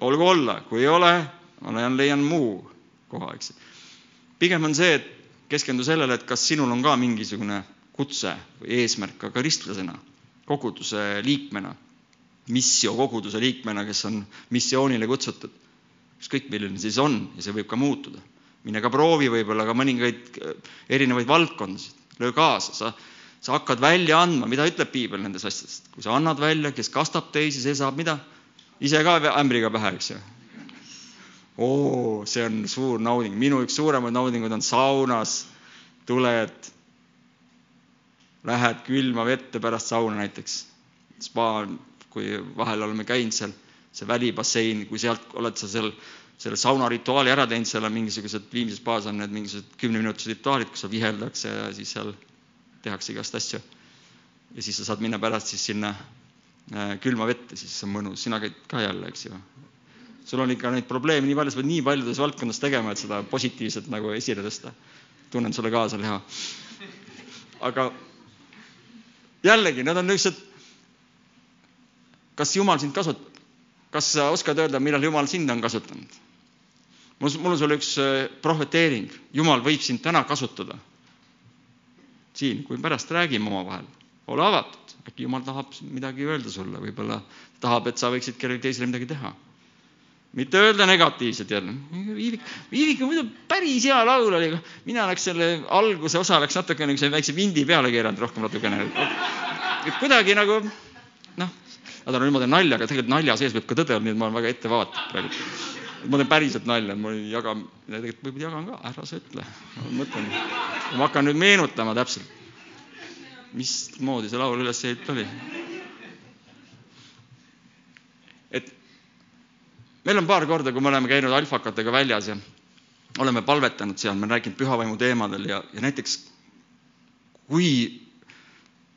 Speaker 3: olgu olla, kui ei ole, ma leian, muu koha, eks. pigem on see, et keskendu sellele, et kas sinul on ka mingisugune kutse või eesmärk ka kristlasena, koguduse liikmena, missiokoguduse liikmena, kes on missioonile kutsutud. ükskõik, milline siis on ja see võib ka muutuda. mine ka proovi võib-olla ka mõningaid erinevaid valdkondasid, löö kaasa, sa sa hakkad välja andma, mida ütleb piibel nendest asjadest. kui sa annad välja, kes kastab teisi, see saab mida? ise ka ämbriga pähe, eks ju. oo, see on suur nauding, minu üks suuremaid naudinguid on saunas, tuled, lähed külma vette pärast sauna näiteks. spa, kui vahel oleme käinud seal, see välibassein, kui sealt oled sa seal selle saunarituaali ära teinud, seal on mingisugused, viimses spaas on need mingisugused kümneminutised rituaalid, kus sa viheldakse ja siis seal tehakse igast asju. ja siis sa saad minna pärast siis sinna äh, külma vette, siis on mõnus, sina käid ka jälle, eks ju. sul on ikka neid probleeme nii palju, sa pead nii paljudes valdkondades tegema, et seda positiivselt nagu esile tõsta. tunnen sulle kaasa, Leha. aga jällegi, need on niisugused, kas Jumal sind kasutab? kas sa oskad öelda, millal Jumal sind on kasutanud? mul on sulle üks äh, prohveteering, Jumal võib sind täna kasutada siin, kui pärast räägime omavahel, ole avatud, äkki jumal tahab midagi öelda sulle, võib-olla tahab, et sa võiksid kellelegi teisele midagi teha. mitte öelda negatiivset jälle. Viivik, Viivik on muidu päris hea laul oli, mina oleks selle alguse osa oleks natuke niisuguse väikse vindi peale keeranud rohkem natukene. et kuidagi nagu noh, nad on niimoodi nalja, aga tegelikult nalja sees võib ka tõde olla, nii et ma olen väga ettevaatlik praegu. Ma teen päriselt nalja, ma ei jaga, tegelikult võib-olla jagan ka, ära sa ütle. ma mõtlen, ma hakkan nüüd meenutama täpselt, mismoodi see laul üles ehitatud oli. et meil on paar korda, kui me oleme käinud alfakatega väljas ja oleme palvetanud seal, me rääkinud pühavaimu teemadel ja, ja näiteks kui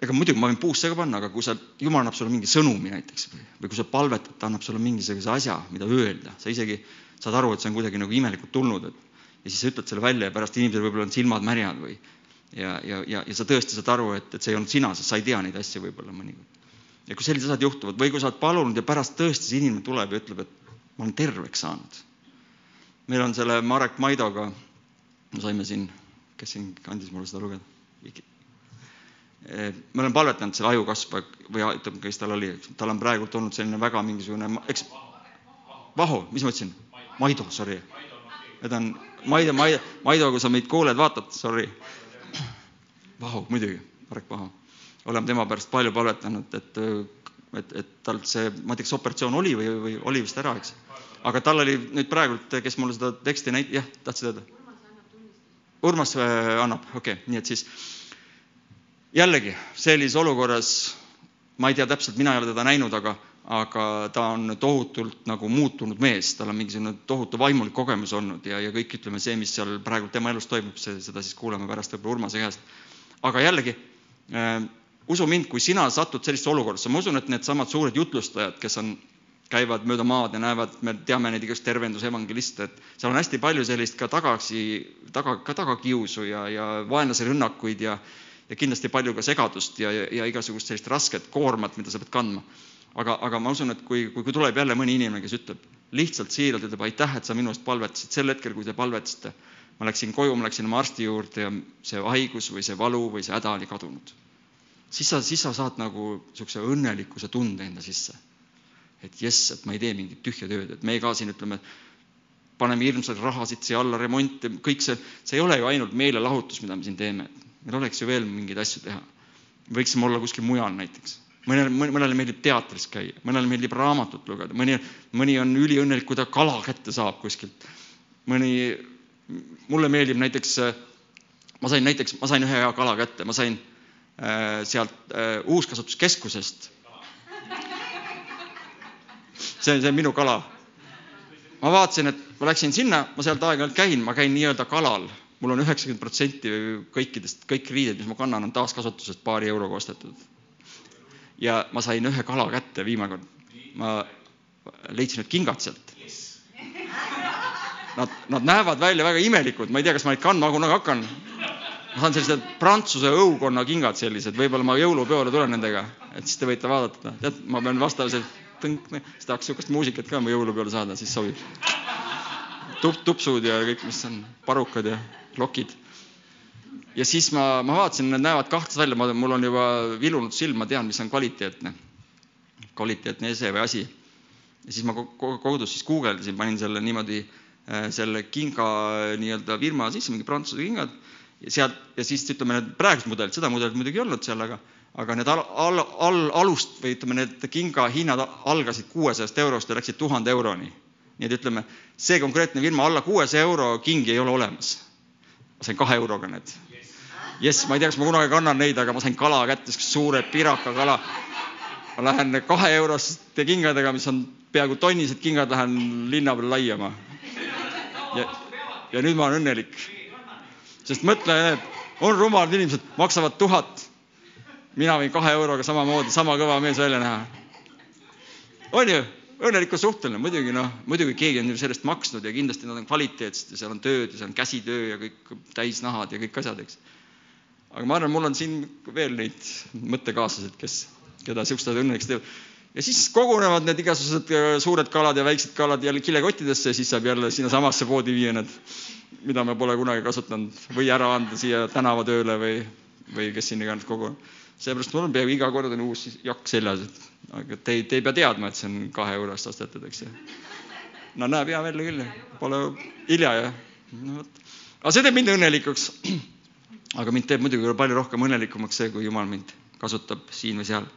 Speaker 3: ega muidugi ma võin puusse ka panna, aga kui sa, jumal annab sulle mingi sõnumi näiteks või, või kui sa palvetad, ta annab sulle mingisuguse asja, mida öelda, sa isegi saad aru, et see on kuidagi nagu imelikult tulnud, et ja siis sa ütled selle välja ja pärast inimesel võib-olla on silmad märjad või ja, ja, ja, ja sa tõesti saad aru, et, et see ei olnud sina, sest sa ei tea neid asju võib-olla mõnikord. ja kui sellised asjad juhtuvad või kui sa oled palunud ja pärast tõesti see inimene tuleb ja ütleb, et ma olen terveks saanud. meil on selle Marek Maidoga, me saime siin, kes siin andis mulle seda lugeda? Me oleme palvetanud selle ajukasva või ütleme, kes tal oli, tal on praegult olnud selline väga mingisugune, eks, Vaho, mis ma ütlesin? Maido, sorry. Need on Maido, Maido, Maido, kui sa meid kuuled, vaatad, sorry. Vaho, muidugi, Marek Vaho. oleme tema pärast palju palvetanud, et, et, et tal see, ma ei tea, kas operatsioon oli või, või oli vist ära, eks. aga tal oli nüüd praegult, kes mulle seda teksti näit-, jah, tahtsid öelda? Urmas annab, okei okay,, nii et siis jällegi sellises olukorras, ma ei tea täpselt, mina ei ole teda näinud, aga, aga ta on tohutult nagu muutunud mees, tal on mingisugune tohutu vaimulik kogemus olnud ja, ja kõik ütleme see, mis seal praegu tema elus toimub, see, seda siis kuuleme pärast võib-olla Urmase käest. aga jällegi äh,, usu mind, kui sina satud sellisesse olukorda, ma usun, et needsamad suured jutlustajad, kes on, käivad mööda maad ja näevad, me teame neid igast tervendusevangeliste, et seal on hästi palju sellist ka tagasi, taga, ka tagakiusu ja, ja vaenlase rünnakuid ja ja kindlasti palju ka segadust ja, ja, ja igasugust sellist rasket koormat, mida sa pead kandma. aga, aga ma usun, et kui, kui, kui tuleb jälle mõni inimene, kes ütleb lihtsalt siiralt, ütleb aitäh, et sa minu eest palvetasid, sel hetkel, kui te palvetasite, ma läksin koju, ma läksin oma arsti juurde ja see haigus või see valu või see häda oli kadunud. siis sa, siis sa saad nagu niisuguse õnnelikkuse tunde enda sisse. et jess, et ma ei tee mingit tühja tööd, et me ka siin ütleme, paneme hirmsaid rahasid siia alla, remonti, kõik see, see ei ole ju ainult meelelahutus, mida me siin teeme meil oleks ju veel mingeid asju teha. võiksime olla kuskil mujal näiteks. mõnele, mõnele meeldib teatris käia, mõnele meeldib raamatut lugeda, mõni, mõni on üliõnnelik, kui ta kala kätte saab kuskilt. mõni, mulle meeldib näiteks, ma sain näiteks, ma sain ühe hea kala kätte, ma sain äh, sealt äh, uuskasutuskeskusest. see, see on minu kala. Ma vaatasin, et ma läksin sinna, ma sealt aeg-ajalt käin, ma käin nii-öelda kalal mul on üheksakümmend protsenti kõikidest, kõik riided, mis ma kannan, on taaskasutusest paari euroga ostetud. ja ma sain ühe kala kätte viimane kord. ma leidsin need kingad sealt. nad, nad näevad välja väga imelikud, ma ei tea, kas ma neid kandma kunagi hakkan. ma saan sellised prantsuse õukonna kingad sellised, võib-olla ma jõulupeole tulen nendega, et siis te võite vaadata, tead, ma pean vastavalt tõnk, siis tahaks niisugust muusikat ka mu jõulupeole saada, siis sobib. tup-, tupsud ja kõik, mis on, parukad ja lokid. ja siis ma, ma vaatasin, nad näevad kahtlased välja, ma, mul on juba vilunud silm, ma tean, mis on kvaliteetne, kvaliteetne ese või asi. ja siis ma kodus siis guugeldasin, panin selle niimoodi äh, selle kinga nii-öelda firma sisse, mingi prantsuse kingad ja sealt ja siis ütleme, need praegused mudelid, seda mudelit muidugi ei olnud seal, aga aga need al, al, al, alust või ütleme, need kinga hinnad algasid kuuesajast eurost ja läksid tuhande euroni. nii et ütleme, see konkreetne firma alla kuuesaja euro kingi ei ole olemas. ma sain kahe euroga need. jess, ma ei tea, kas ma kunagi kannan neid, aga ma sain kala kätte, siukse suure pirakakala. ma lähen kahe euroste kingadega, mis on peaaegu tonnised kingad, lähen linna peal laiama. ja, ja nüüd ma olen õnnelik sest mõtle, on rumalad inimesed, maksavad tuhat. Mina võin kahe euroga samamoodi sama kõva mees välja näha. on ju, õnnelikkus suhteline, muidugi noh, muidugi keegi on ju sellest maksnud ja kindlasti nad on kvaliteetsed ja seal on tööd ja seal on käsitöö ja kõik täisnahad ja kõik asjad, eks. aga ma arvan, mul on siin veel neid mõttekaaslased, kes, keda siuksed asjad õnnelikuks teevad ja siis kogunevad need igasugused suured kalad ja väiksed kalad jälle kilekottidesse siis saab jälle sinnasamasse poodi viia need mida me pole kunagi kasutanud või ära anda siia tänavatööle või, või kes siin iganes kogu. Seepärast mul on peaaegu iga kord on uus jakk seljas, et aga te ei, te ei pea teadma, et see on kahe eurost ostetud, eks ju. no näeb hea välja küll, pole hilja ja no vot. aga see teeb mind õnnelikuks. [CLEARS THROAT] aga mind teeb muidugi palju rohkem õnnelikumaks see, kui Jumal mind kasutab siin või seal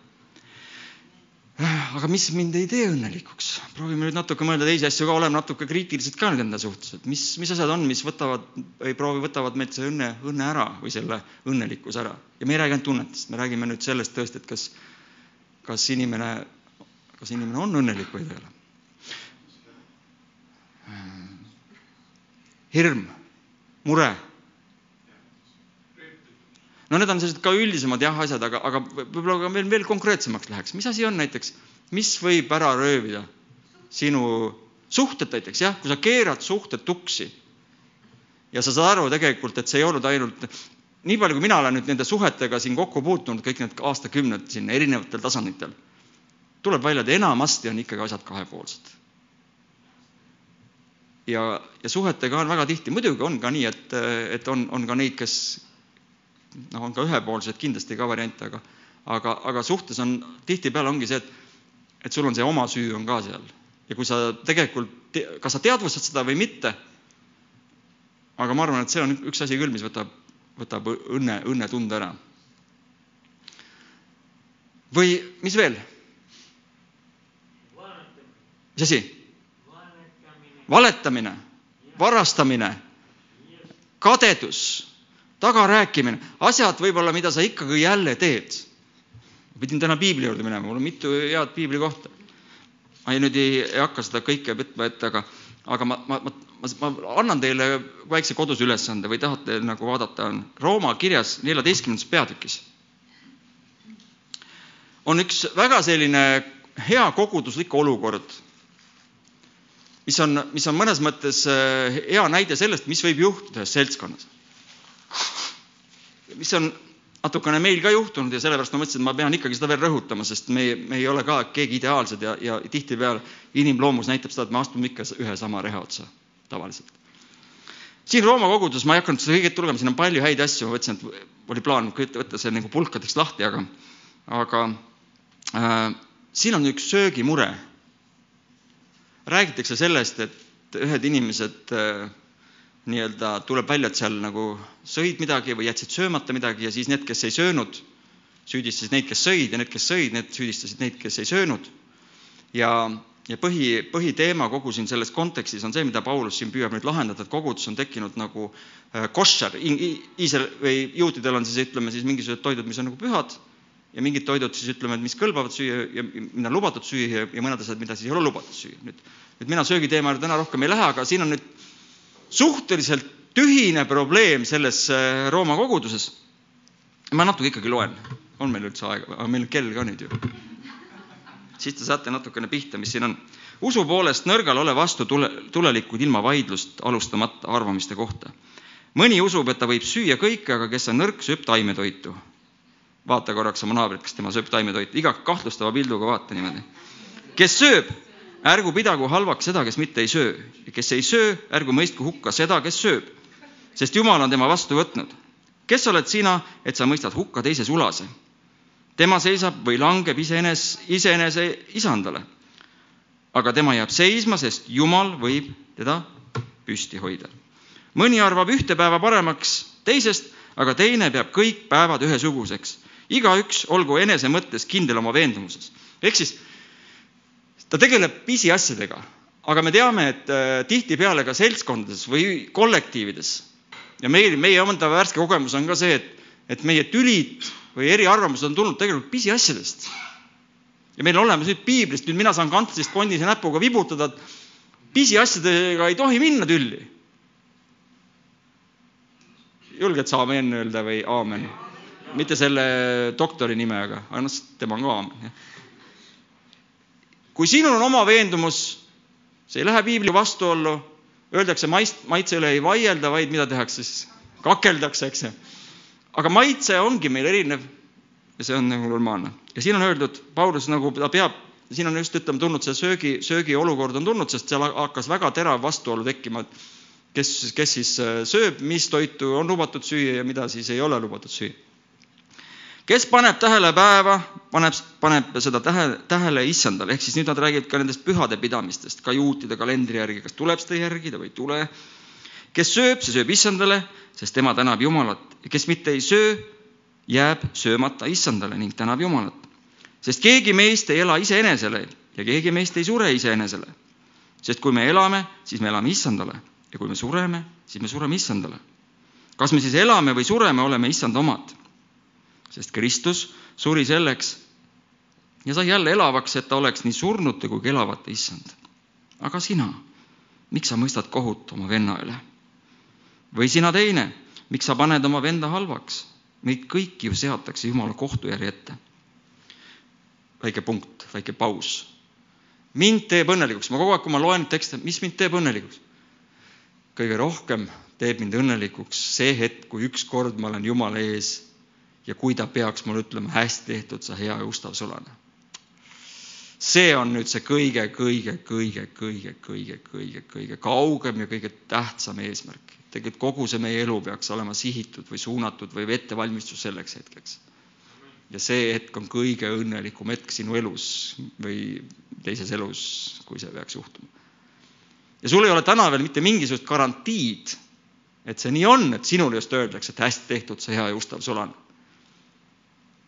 Speaker 3: aga mis mind ei tee õnnelikuks, proovime nüüd natuke mõelda teisi asju ka, oleme natuke kriitilised ka nüüd enda suhtes, et mis, mis asjad on, mis võtavad või proovi võtavad meilt see õnne, õnne ära või selle õnnelikkuse ära. ja me ei räägi ainult tunnetest, me räägime nüüd sellest tõesti, et kas, kas inimene, kas inimene on õnnelik või ta ei ole. hirm, mure no need on sellised ka üldisemad jah asjad, aga, aga võib-olla ka veel, veel konkreetsemaks läheks, mis asi on näiteks, mis võib ära röövida sinu suhted näiteks jah, kui sa keerad suhted tuksi ja sa saad aru tegelikult, et see ei olnud ainult, nii palju, kui mina olen nüüd nende suhetega siin kokku puutunud, kõik need aastakümned siin erinevatel tasanditel, tuleb välja, et enamasti on ikkagi asjad kahepoolsed. ja, ja suhetega on väga tihti, muidugi on ka nii, et, et on, on ka neid, kes noh, on ka ühepoolsed kindlasti ka variante, aga aga, aga suhtes on tihtipeale ongi see, et, et sul on see oma süü on ka seal ja kui sa tegelikult, kas sa teadvustad seda või mitte, aga ma arvan, et see on üks asi küll, mis võtab, võtab õnne, õnnetunde ära. või mis veel? mis asi? valetamine, varastamine, kadedus tagarääkimine, asjad võib-olla, mida sa ikkagi jälle teed. pidin täna piibli juurde minema, mul on mitu head piibli kohta. ma ei, nüüd ei, ei hakka seda kõike võtma ette, aga, aga ma, ma, ma, ma, ma annan teile väikse koduse ülesande või tahate nagu vaadata, on Rooma kirjas neljateistkümnendas peatükis. on üks väga selline hea koguduslik olukord, mis on, mis on mõnes mõttes eh, hea näide sellest, mis võib juhtuda seltskonnas mis on natukene meil ka juhtunud ja sellepärast ma mõtlesin, et ma pean ikkagi seda veel rõhutama, sest me, me ei ole ka keegi ideaalsed ja, ja tihtipeale inimloomus näitab seda, et me astume ikka ühe sama reha otsa tavaliselt. siin Rooma koguduses ma ei hakanud seda kõiget lugema, siin on palju häid asju, ma mõtlesin, et oli plaan võtta see nagu pulkadeks lahti, aga, aga äh, siin on üks söögimure. räägitakse sellest, et ühed inimesed äh, nii-öelda tuleb välja, et seal nagu sõid midagi või jätsid söömata midagi ja siis need, kes ei söönud, süüdistasid neid, kes sõid ja need, kes sõid, need süüdistasid neid, kes ei söönud. ja, ja põhi, põhiteema kogu siin selles kontekstis on see, mida Paulus siin püüab nüüd lahendada, et kogudus on tekkinud nagu äh, koššer, Iisrael või juutidel on siis ütleme siis mingisugused toidud, mis on nagu pühad ja mingid toidud siis ütleme, et mis kõlbavad süüa ja mida on lubatud süüa ja, mõned asjad, mida siis ei ole lubatud süüa. nüüd, nüüd mina söögiteema juurde täna rohkem ei lähe, aga siin on nüüd suhteliselt tühine probleem selles äh, Rooma koguduses. ma natuke ikkagi loen, on meil üldse aega, aga meil kell ka nüüd ju. siis te saate natukene pihta, mis siin on. usu poolest nõrgal ole vastu tule, tulelikud ilma vaidlust alustamata arvamiste kohta. mõni usub, et ta võib süüa kõike, aga kes on nõrk, sööb taimetoitu. vaata korraks oma naabrit, kas tema sööb taimetoitu, iga kahtlustava pilduga vaata niimoodi. kes sööb, ärgu pidagu halvaks seda, kes mitte ei söö ja kes ei söö, ärgu mõistku hukka seda, kes sööb, sest Jumal on tema vastu võtnud. kes oled sina, et sa mõistad hukka teise sulase? tema seisab või langeb iseenes, iseenese isandale aga tema jääb seisma, sest Jumal võib teda püsti hoida. mõni arvab ühte päeva paremaks teisest, aga teine peab kõik päevad ühesuguseks. igaüks olgu enese mõttes kindel oma veendumuses. ehk siis ta tegeleb pisiasjadega, aga me teame, et äh, tihtipeale ka seltskondades või kollektiivides ja meil, meie enda värske kogemus on ka see, et, et meie tülid või eriarvamused on tulnud tegelikult pisiasjadest ja meil on olemas nüüd piiblist, nüüd mina saan kantslist kondise näpuga vibutada, et pisiasjadega ei tohi minna tülli. julged sa aamen öelda või aamen? mitte selle doktori nime, aga, aga noh, tema on ka aamen. Kui sinul on oma veendumus, see ei lähe piibli vastuollu, öeldakse maist, maitse üle ei vaielda, vaid mida tehakse siis? kakeldakse, eks ju. aga maitse ongi meil erinev ja see on nagu normaalne. ja siin on öeldud, Paulus nagu ta peab, siin on just ütleme tulnud see söögi, söögiolukord on tulnud, sest seal hakkas väga terav vastuolu tekkima, et kes, kes siis äh, sööb, mis toitu on lubatud süüa ja mida siis ei ole lubatud süüa. Kes paneb tähele päeva, paneb, paneb seda tähe, tähele issandale, ehk siis nüüd nad räägivad ka nendest pühade pidamistest, ka juutide kalendri järgi, kas tuleb seda järgida või ei tule. kes sööb, see sööb issandale, sest tema tänab Jumalat kes mitte ei söö, jääb söömata issandale ning tänab Jumalat. sest keegi meist ei ela iseenesele ja keegi meist ei sure iseenesele. sest kui me elame, siis me elame issandale ja kui me sureme, siis me sureme issandale. kas me siis elame või sureme, oleme issanda omad. Sest Kristus suri selleks ja sai jälle elavaks, et ta oleks nii surnute kui ka elavate issand. aga sina, miks sa mõistad kohut oma venna üle? või sina teine, miks sa paned oma venda halvaks? meid kõiki ju seatakse Jumala kohtujärje ette. väike punkt, väike paus. mind teeb õnnelikuks, ma kogu aeg, kui ma loen tekste, mis mind teeb õnnelikuks? kõige rohkem teeb mind õnnelikuks see hetk, kui ükskord ma olen Jumala ees ja kui ta peaks mulle ütlema, hästi tehtud, sa hea ja ustav sulane. see on nüüd see kõige, kõige, kõige, kõige, kõige, kõige, kõige kaugem ja kõige tähtsam eesmärk tegelikult kogu see meie elu peaks olema sihitud või suunatud või ettevalmistus selleks hetkeks. ja see hetk on kõige õnnelikum hetk sinu elus või teises elus, kui see peaks juhtuma. ja sul ei ole täna veel mitte mingisugust garantiid, et see nii on, et sinule just öeldakse, et hästi tehtud, sa hea ja ustav sulane.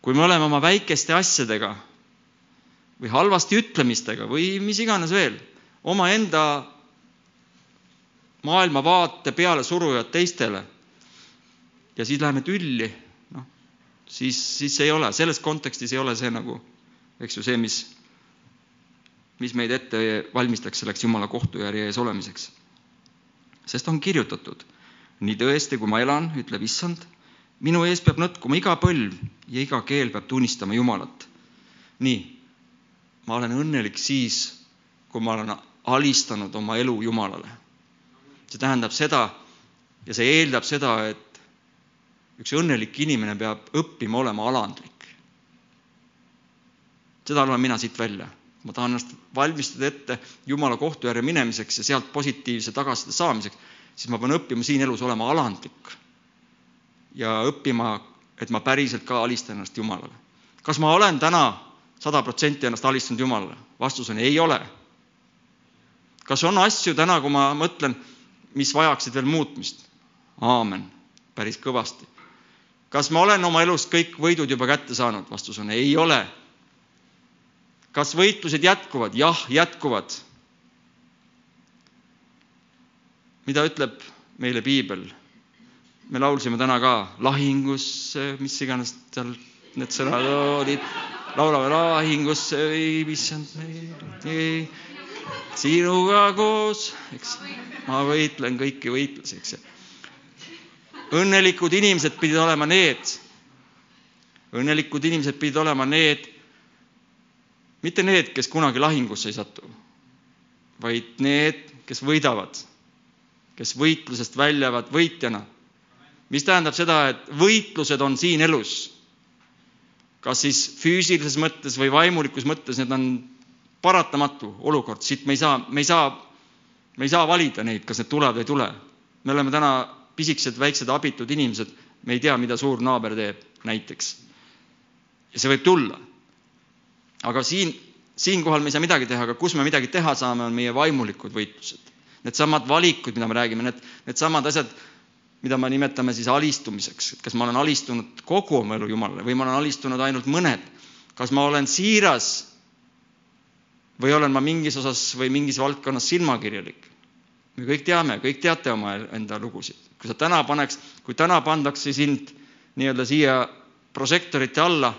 Speaker 3: Kui me oleme oma väikeste asjadega või halvasti ütlemistega või mis iganes veel, omaenda maailmavaate peale surujad teistele ja siis läheme tülli, noh, siis, siis ei ole, selles kontekstis ei ole see nagu, eks ju, see, mis, mis meid ette valmistaks selleks Jumala kohtujärje ees olemiseks. sest on kirjutatud, nii tõesti, kui ma elan, ütleb issand, minu ees peab nõtkuma iga põlv ja iga keel peab tunnistama Jumalat. nii, ma olen õnnelik siis, kui ma olen alistanud oma elu Jumalale see tähendab seda ja see eeldab seda, et üks õnnelik inimene peab õppima olema alandlik. seda loen mina siit välja. ma tahan ennast valmistada ette Jumala kohtujärje minemiseks ja sealt positiivse tagasiside saamiseks, siis ma pean õppima siin elus olema alandlik. Ja õppima, et ma päriselt ka alistan ennast Jumalale. kas ma olen täna sada protsenti ennast alistanud Jumalale? vastus on ei ole. kas on asju täna, kui ma mõtlen mis vajaksid veel muutmist? aamen, päris kõvasti. kas ma olen oma elus kõik võidud juba kätte saanud? vastus on ei ole. kas võitlused jätkuvad? jah, jätkuvad. mida ütleb meile piibel? Me laulsime täna ka lahingusse, mis iganes seal need sõnad olid, laulame lahingusse, issand meil, sinuga koos, eks. Ma võitlen kõiki võitlusi, eks õnnelikud inimesed pidid olema need, õnnelikud inimesed pidid olema need, mitte need, kes kunagi lahingusse ei satu, vaid need, kes võidavad, kes võitlusest väljavad võitjana. Mis tähendab seda, et võitlused on siin elus. kas siis füüsilises mõttes või vaimulikus mõttes, need on paratamatu olukord, siit me ei saa, me ei saa, me ei saa valida neid, kas need tulevad või ei tule. me oleme täna pisikesed, väiksed, abitud inimesed, me ei tea, mida suur naaber teeb, näiteks. ja see võib tulla. aga siin, siinkohal me ei saa midagi teha, aga kus me midagi teha saame, on meie vaimulikud võitlused. Needsamad valikud, mida me räägime, need, needsamad asjad, mida me nimetame siis alistumiseks, et kas ma olen alistunud kogu oma elu Jumalale või ma olen alistunud ainult mõned. kas ma olen siiras või olen ma mingis osas või mingis valdkonnas silmakirjalik? me kõik teame, kõik teate oma enda lugusid. kui sa täna paneks, kui täna pandakse sind nii-öelda siia prožektorite alla,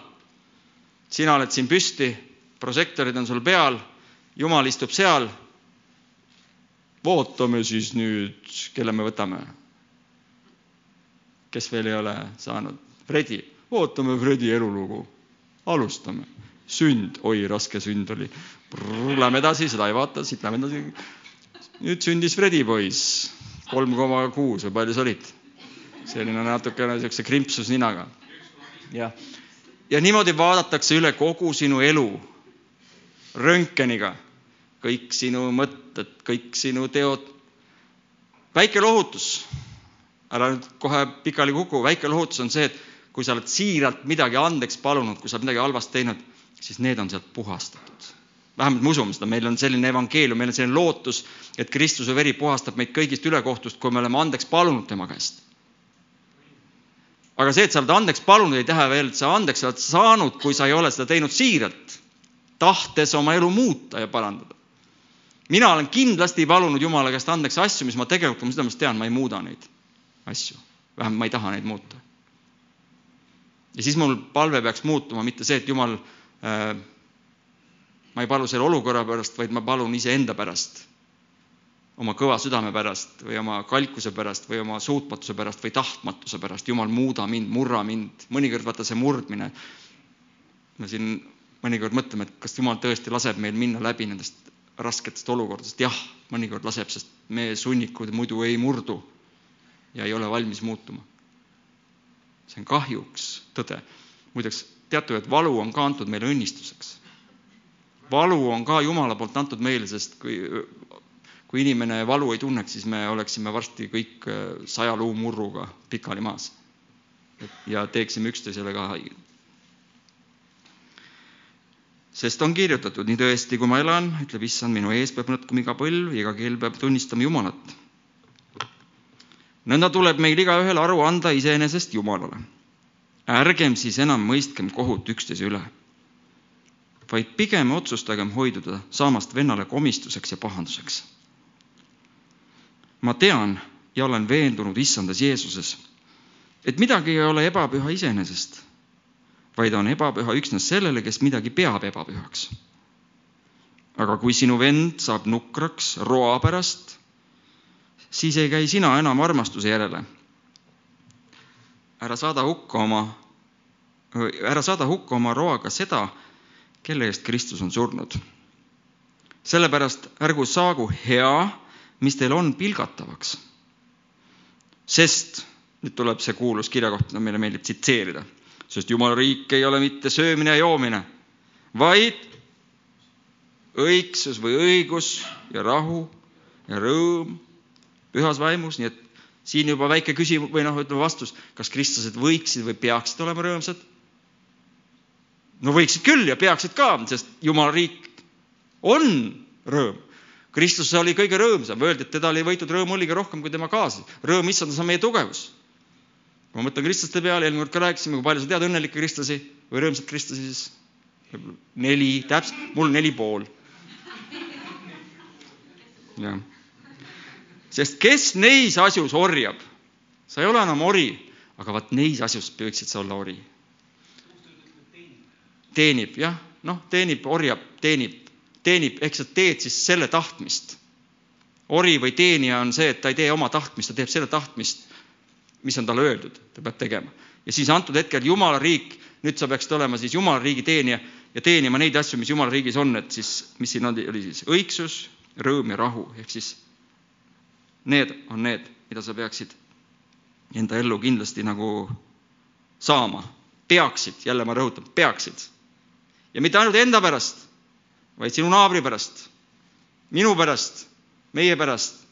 Speaker 3: sina oled siin püsti, prožektorid on sul peal, Jumal istub seal. ootame siis nüüd, kelle me võtame? Kes veel ei ole saanud? Fredi, ootame Fredi elulugu. alustame. sünd, oi raske sünd oli. Lähme edasi, seda ei vaata, siit lähme edasi. nüüd sündis Fredi poiss, kolm koma kuus või palju sa olid? selline natukene niisuguse krimpsus ninaga. jah, ja niimoodi vaadatakse üle kogu sinu elu röntgeniga, kõik sinu mõtted, kõik sinu teod. väike lohutus, ära nüüd kohe pikali kuku, väike lohutus on see, et kui sa oled siiralt midagi andeks palunud, kui sa oled midagi halvasti teinud, siis need on sealt puhastatud. vähemalt me usume seda, meil on selline evangeelium, meil on selline lootus, et Kristuse veri puhastab meid kõigist ülekohtust, kui me oleme andeks palunud tema käest. aga see, et sa oled andeks palunud, ei tähenda veel, et sa andeks oled saanud, kui sa ei ole seda teinud siiralt, tahtes oma elu muuta ja parandada. mina olen kindlasti palunud Jumala käest andeks asju, mis ma tegelikult oma südames tean, ma ei muuda neid asju, vähemalt ma ei taha neid muuta ja siis mul palve peaks muutuma, mitte see, et Jumal äh,, ma ei palu selle olukorra pärast, vaid ma palun iseenda pärast. oma kõva südame pärast või oma kalkuse pärast või oma suutmatuse pärast või tahtmatuse pärast. Jumal, muuda mind, murra mind. mõnikord vaata see murdmine. me siin mõnikord mõtleme, et kas Jumal tõesti laseb meil minna läbi nendest rasketest olukordadest. jah, mõnikord laseb, sest me sunnikud muidu ei murdu ja ei ole valmis muutuma see on kahjuks tõde. muideks, teate, et valu on ka antud meile õnnistuseks. valu on ka Jumala poolt antud meile, sest kui, kui inimene valu ei tunneks, siis me oleksime varsti kõik äh, saja luumurruga pikali maas. ja teeksime üksteisele ka haiget. sest on kirjutatud, nii tõesti, kui ma elan, ütleb issand, minu ees peab nõtkuma iga põlv, iga keel peab tunnistama Jumalat nõnda tuleb meil igaühel aru anda iseenesest Jumalale. ärgem siis enam mõistkem kohut üksteise üle, vaid pigem otsustagem hoiduda saamast vennale komistuseks ja pahanduseks. ma tean ja olen veendunud issandas Jeesuses, et midagi ei ole ebapüha iseenesest, vaid on ebapüha üksnes sellele, kes midagi peab ebapühaks. aga kui sinu vend saab nukraks roa pärast siis ei käi sina enam armastuse järele. ära saada hukka oma, ära saada hukka oma roaga seda, kelle eest Kristus on surnud. sellepärast ärgu saagu hea, mis teil on pilgatavaks. sest, nüüd tuleb see kuulus kirjakoht, mida meile meeldib tsiteerida, sest Jumala riik ei ole mitte söömine ja joomine, vaid õigsus või õigus ja rahu ja rõõm pühas vaimus, nii et siin juba väike küsimus või noh, ütleme vastus, kas kristlased võiksid või peaksid olema rõõmsad? no võiksid küll ja peaksid ka, sest Jumala riik on rõõm. Kristus oli kõige rõõmsam, öeldi, et teda oli võitud rõõmulliga rohkem kui tema kaaslased. rõõm issandas on meie tugevus. kui ma mõtlen kristlaste peale, eelmine kord ka rääkisime, kui palju sa tead õnnelikke kristlasi või rõõmsaid kristlasi, siis neli, täpselt, mul neli pool. jah sest kes neis asjus orjab, sa ei ole enam ori, aga vaat neis asjus võiksid sa olla ori. teenib, jah, noh, teenib, orjab, teenib, teenib, ehk sa teed siis selle tahtmist. ori või teenija on see, et ta ei tee oma tahtmist, ta teeb selle tahtmist, mis on talle öeldud, ta peab tegema. ja siis antud hetkel Jumala riik, nüüd sa peaksid olema siis Jumala riigi teenija ja teenima neid asju, mis Jumala riigis on, et siis, mis siin oli, oli siis õigsus, rõõm ja rahu, ehk siis need on need, mida sa peaksid enda ellu kindlasti nagu saama. peaksid, jälle ma rõhutan, peaksid. ja mitte ainult enda pärast, vaid sinu naabri pärast, minu pärast, meie pärast.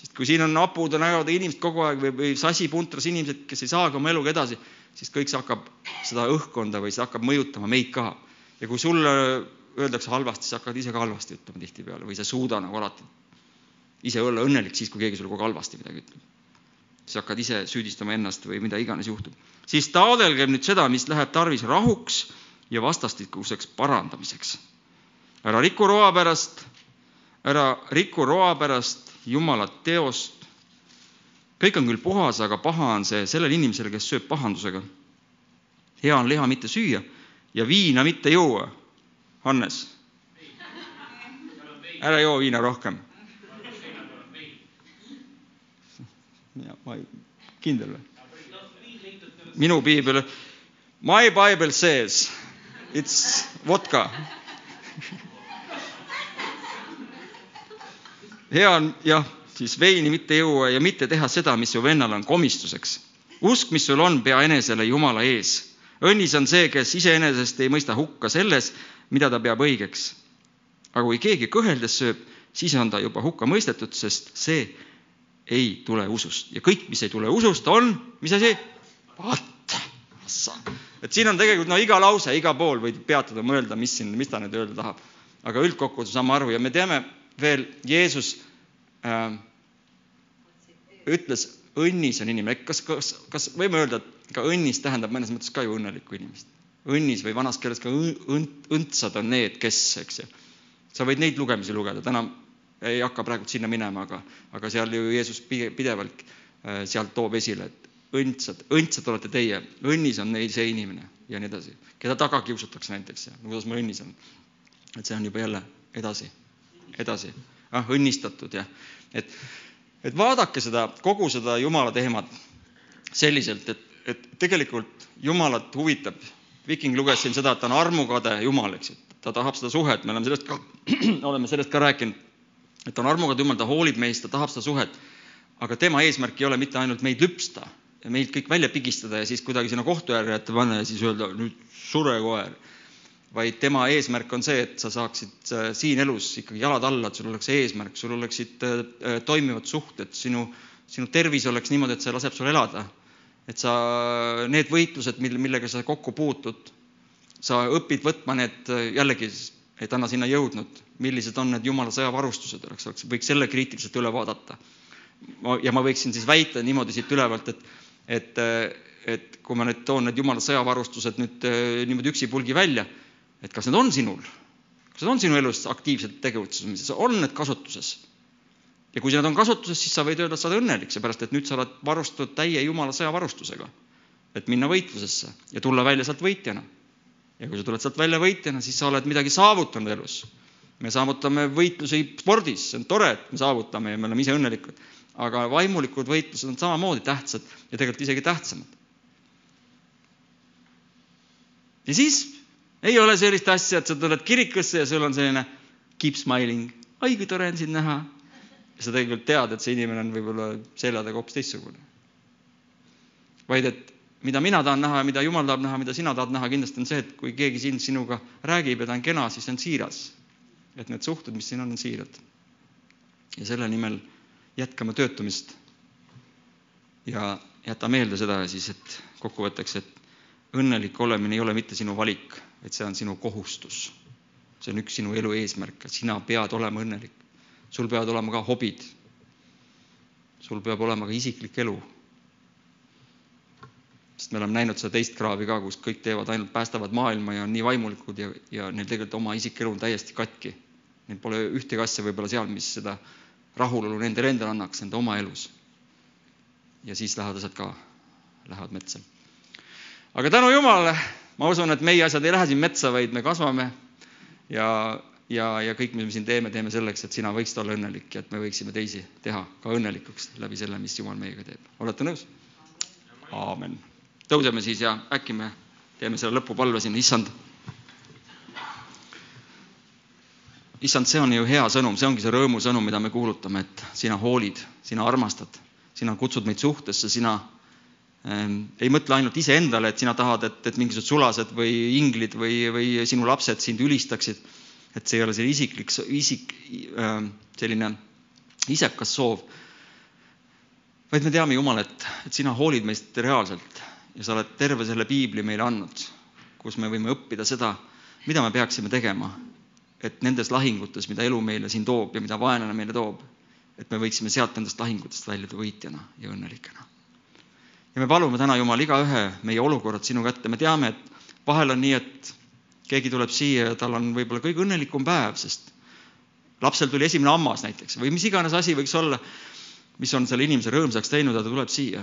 Speaker 3: sest kui siin on hapud ja näod inimesed kogu aeg või, või sasipuntras inimesed, kes ei saagi oma eluga edasi, siis kõik see hakkab seda õhkkonda või see hakkab mõjutama meid ka. ja kui sulle öeldakse halvasti, siis hakkad ise ka halvasti ütlema tihtipeale või sa ei suuda nagu alati ise olla õnnelik siis, kui keegi sulle kogu aeg halvasti midagi ütleb. siis hakkad ise süüdistama ennast või mida iganes juhtub. siis taodelgem nüüd seda, mis läheb tarvis rahuks ja vastastikuseks parandamiseks. ära riku roa pärast, ära riku roa pärast Jumala teost. kõik on küll puhas, aga paha on see sellele inimesele, kes sööb pahandusega. hea on liha mitte süüa ja viina mitte juua. Hannes, ära joo viina rohkem ja ma ei, kindel või? minu piibel, my bible says it's vodka. hea on jah, siis veini mitte juua ja mitte teha seda, mis su vennal on komistuseks. usk, mis sul on, pea enesele Jumala ees. õnnis on see, kes iseenesest ei mõista hukka selles, mida ta peab õigeks. aga kui keegi kõheldes sööb, siis on ta juba hukka mõistetud, sest see ei tule usust ja kõik, mis ei tule usust, on, mis asi? vaat, et siin on tegelikult no iga lause, iga pool võid peatuda, mõelda, mis siin, mis ta nüüd öelda tahab. aga üldkokkuvõttes saame aru ja me teame veel, Jeesus äh, ütles, õnnis on inimene, kas, kas, kas võime öelda, et ka õnnis tähendab mõnes mõttes ka ju õnnelikku inimest? õnnis või vanas keeles ka õnt, õndsad on need, kes, eks ju. sa võid neid lugemisi lugeda, täna ei hakka praegu sinna minema, aga, aga seal ju Jeesus pidevalt äh, sealt toob esile, et õndsad, õndsad olete teie, õnnis on neil see inimene ja nii edasi, keda taga kiusatakse näiteks ja kuidas ma õnnis on. et see on juba jälle edasi, edasi, ah õnnistatud ja et, et vaadake seda, kogu seda Jumala teemat selliselt, et, et tegelikult Jumalat huvitab. Viking luges siin seda, et ta on armukade Jumal, eks ju, ta tahab seda suhet, me oleme sellest ka, [CLEARS THROAT] oleme sellest ka rääkinud et on armukad jumal, ta hoolib meist, ta tahab seda suhet. aga tema eesmärk ei ole mitte ainult meid lüpsta meilt kõik välja pigistada ja siis kuidagi sinna kohtu äärde jätta panna ja siis öelda nüüd sure koer. vaid tema eesmärk on see, et sa saaksid äh, siin elus ikkagi jalad alla, et sul oleks eesmärk, sul oleksid äh, äh, toimivad suhted, sinu, sinu tervis oleks niimoodi, et see laseb sul elada. et sa, need võitlused, mille, millega sa kokku puutud, sa õpid võtma need jällegi et anna sinna jõudnud, millised on need jumala sõjavarustused, oleks, oleks, võiks selle kriitiliselt üle vaadata. ja ma võiksin siis väita niimoodi siit ülevalt, et, et, et kui ma nüüd toon need jumala sõjavarustused nüüd eh, niimoodi üksipulgi välja, et kas need on sinul, kas need on sinu elus aktiivselt tegutsemises, on need kasutuses? ja kui need on kasutuses, siis sa võid öelda, et sa oled õnnelik, seepärast et nüüd sa oled varustatud täie jumala sõjavarustusega, et minna võitlusesse ja tulla välja sealt võitjana ja kui sa tuled sealt välja võitjana, siis sa oled midagi saavutanud elus. me saavutame võitlusi spordis, see on tore, et me saavutame ja me oleme ise õnnelikud. aga vaimulikud võitlused on samamoodi tähtsad ja tegelikult isegi tähtsamad. ja siis ei ole sellist asja, et sa tuled kirikusse ja sul on selline keep smiling, oi kui tore on sind näha. ja sa tegelikult tead, et see inimene on võib-olla selja taga hoopis teistsugune. vaid et mida mina tahan näha ja mida Jumal tahab näha, mida sina tahad näha, kindlasti on see, et kui keegi siin sinuga räägib ja ta on kena, siis on siiras. et need suhted, mis siin on, on siirad. ja selle nimel jätkame töötamist. ja jäta meelde seda siis, et kokkuvõtteks, et õnnelik olemine ei ole mitte sinu valik, et see on sinu kohustus. see on üks sinu elu eesmärk, et sina pead olema õnnelik. sul peavad olema ka hobid. sul peab olema ka isiklik elu sest me oleme näinud seda teist kraavi ka, kus kõik teevad ainult päästavad maailma ja on nii vaimulikud ja, ja neil tegelikult oma isikelu on täiesti katki. Neil pole ühtegi asja võib-olla seal, mis seda rahulolu nendele endale annaks enda oma elus. ja siis lähedased ka lähevad metsa. aga tänu Jumalale, ma usun, et meie asjad ei lähe siin metsa, vaid me kasvame ja, ja, ja kõik, mis me siin teeme, teeme selleks, et sina võiksid olla õnnelik ja et me võiksime teisi teha ka õnnelikuks läbi selle, mis Jumal meiega teeb. olete nõus? aamen tõuseme siis ja äkki me teeme selle lõpupalve sinna, issand issand, see on ju hea sõnum, see ongi see rõõmusõnum, mida me kuulutame, et sina hoolid, sina armastad, sina kutsud meid suhtesse, sina ähm, ei mõtle ainult iseendale, et sina tahad, et, et mingisugused sulased või inglid või, või sinu lapsed sind ülistaksid. et see ei ole selline isiklik, isik äh,, selline isekas soov. vaid me teame, Jumal, et, et sina hoolid meist reaalselt ja sa oled terve selle piibli meile andnud, kus me võime õppida seda, mida me peaksime tegema, et nendes lahingutes, mida elu meile siin toob ja mida vaenlane meile toob, et me võiksime sealt nendest lahingutest väljuda võitjana ja õnnelikena. ja me palume täna, Jumal, igaühe meie olukorrad sinu kätte, me teame, et vahel on nii, et keegi tuleb siia ja tal on võib-olla kõige õnnelikum päev, sest lapsel tuli esimene hammas näiteks või mis iganes asi võiks olla, mis on selle inimese rõõmsaks teinud ja ta tuleb siia.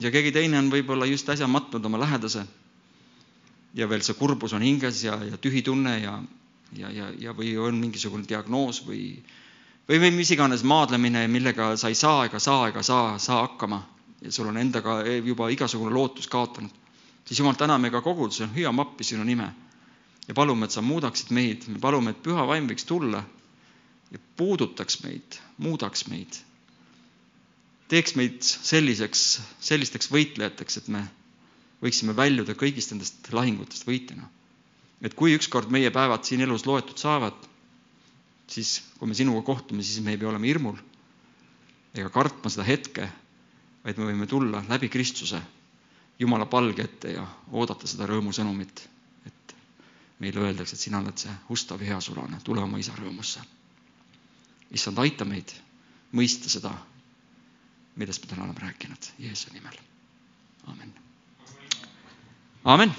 Speaker 3: Ja keegi teine on võib-olla just äsja matnud oma lähedase. Ja veel see kurbus on hinges ja, ja tühi tunne ja, ja, ja, ja või on mingisugune diagnoos või, või, või mis iganes maadlemine, millega sa ei saa ega saa ega saa, saa hakkama. Ja sul on endaga juba igasugune lootus kaotanud, siis Jumal, täname ka koguduse, hüüame appi sinu nime. Ja palume, et sa muudaksid meid, me palume, et püha vaim võiks tulla ja puudutaks meid, muudaks meid, teeks meid selliseks, sellisteks võitlejateks, et me võiksime väljuda kõigist nendest lahingutest võitjana. et kui ükskord meie päevad siin elus loetud saavad, siis kui me sinuga kohtume, siis me ei pea olema hirmul ega kartma seda hetke, vaid me võime tulla läbi Kristuse Jumala palge ette ja oodata seda rõõmusõnumit, et meile öeldakse, et sina oled see ustav ja heasulane, tule oma isa rõõmusse. issand, aita meid mõista seda, millest me täna oleme rääkinud, Jeesuse nimel. amin Amen.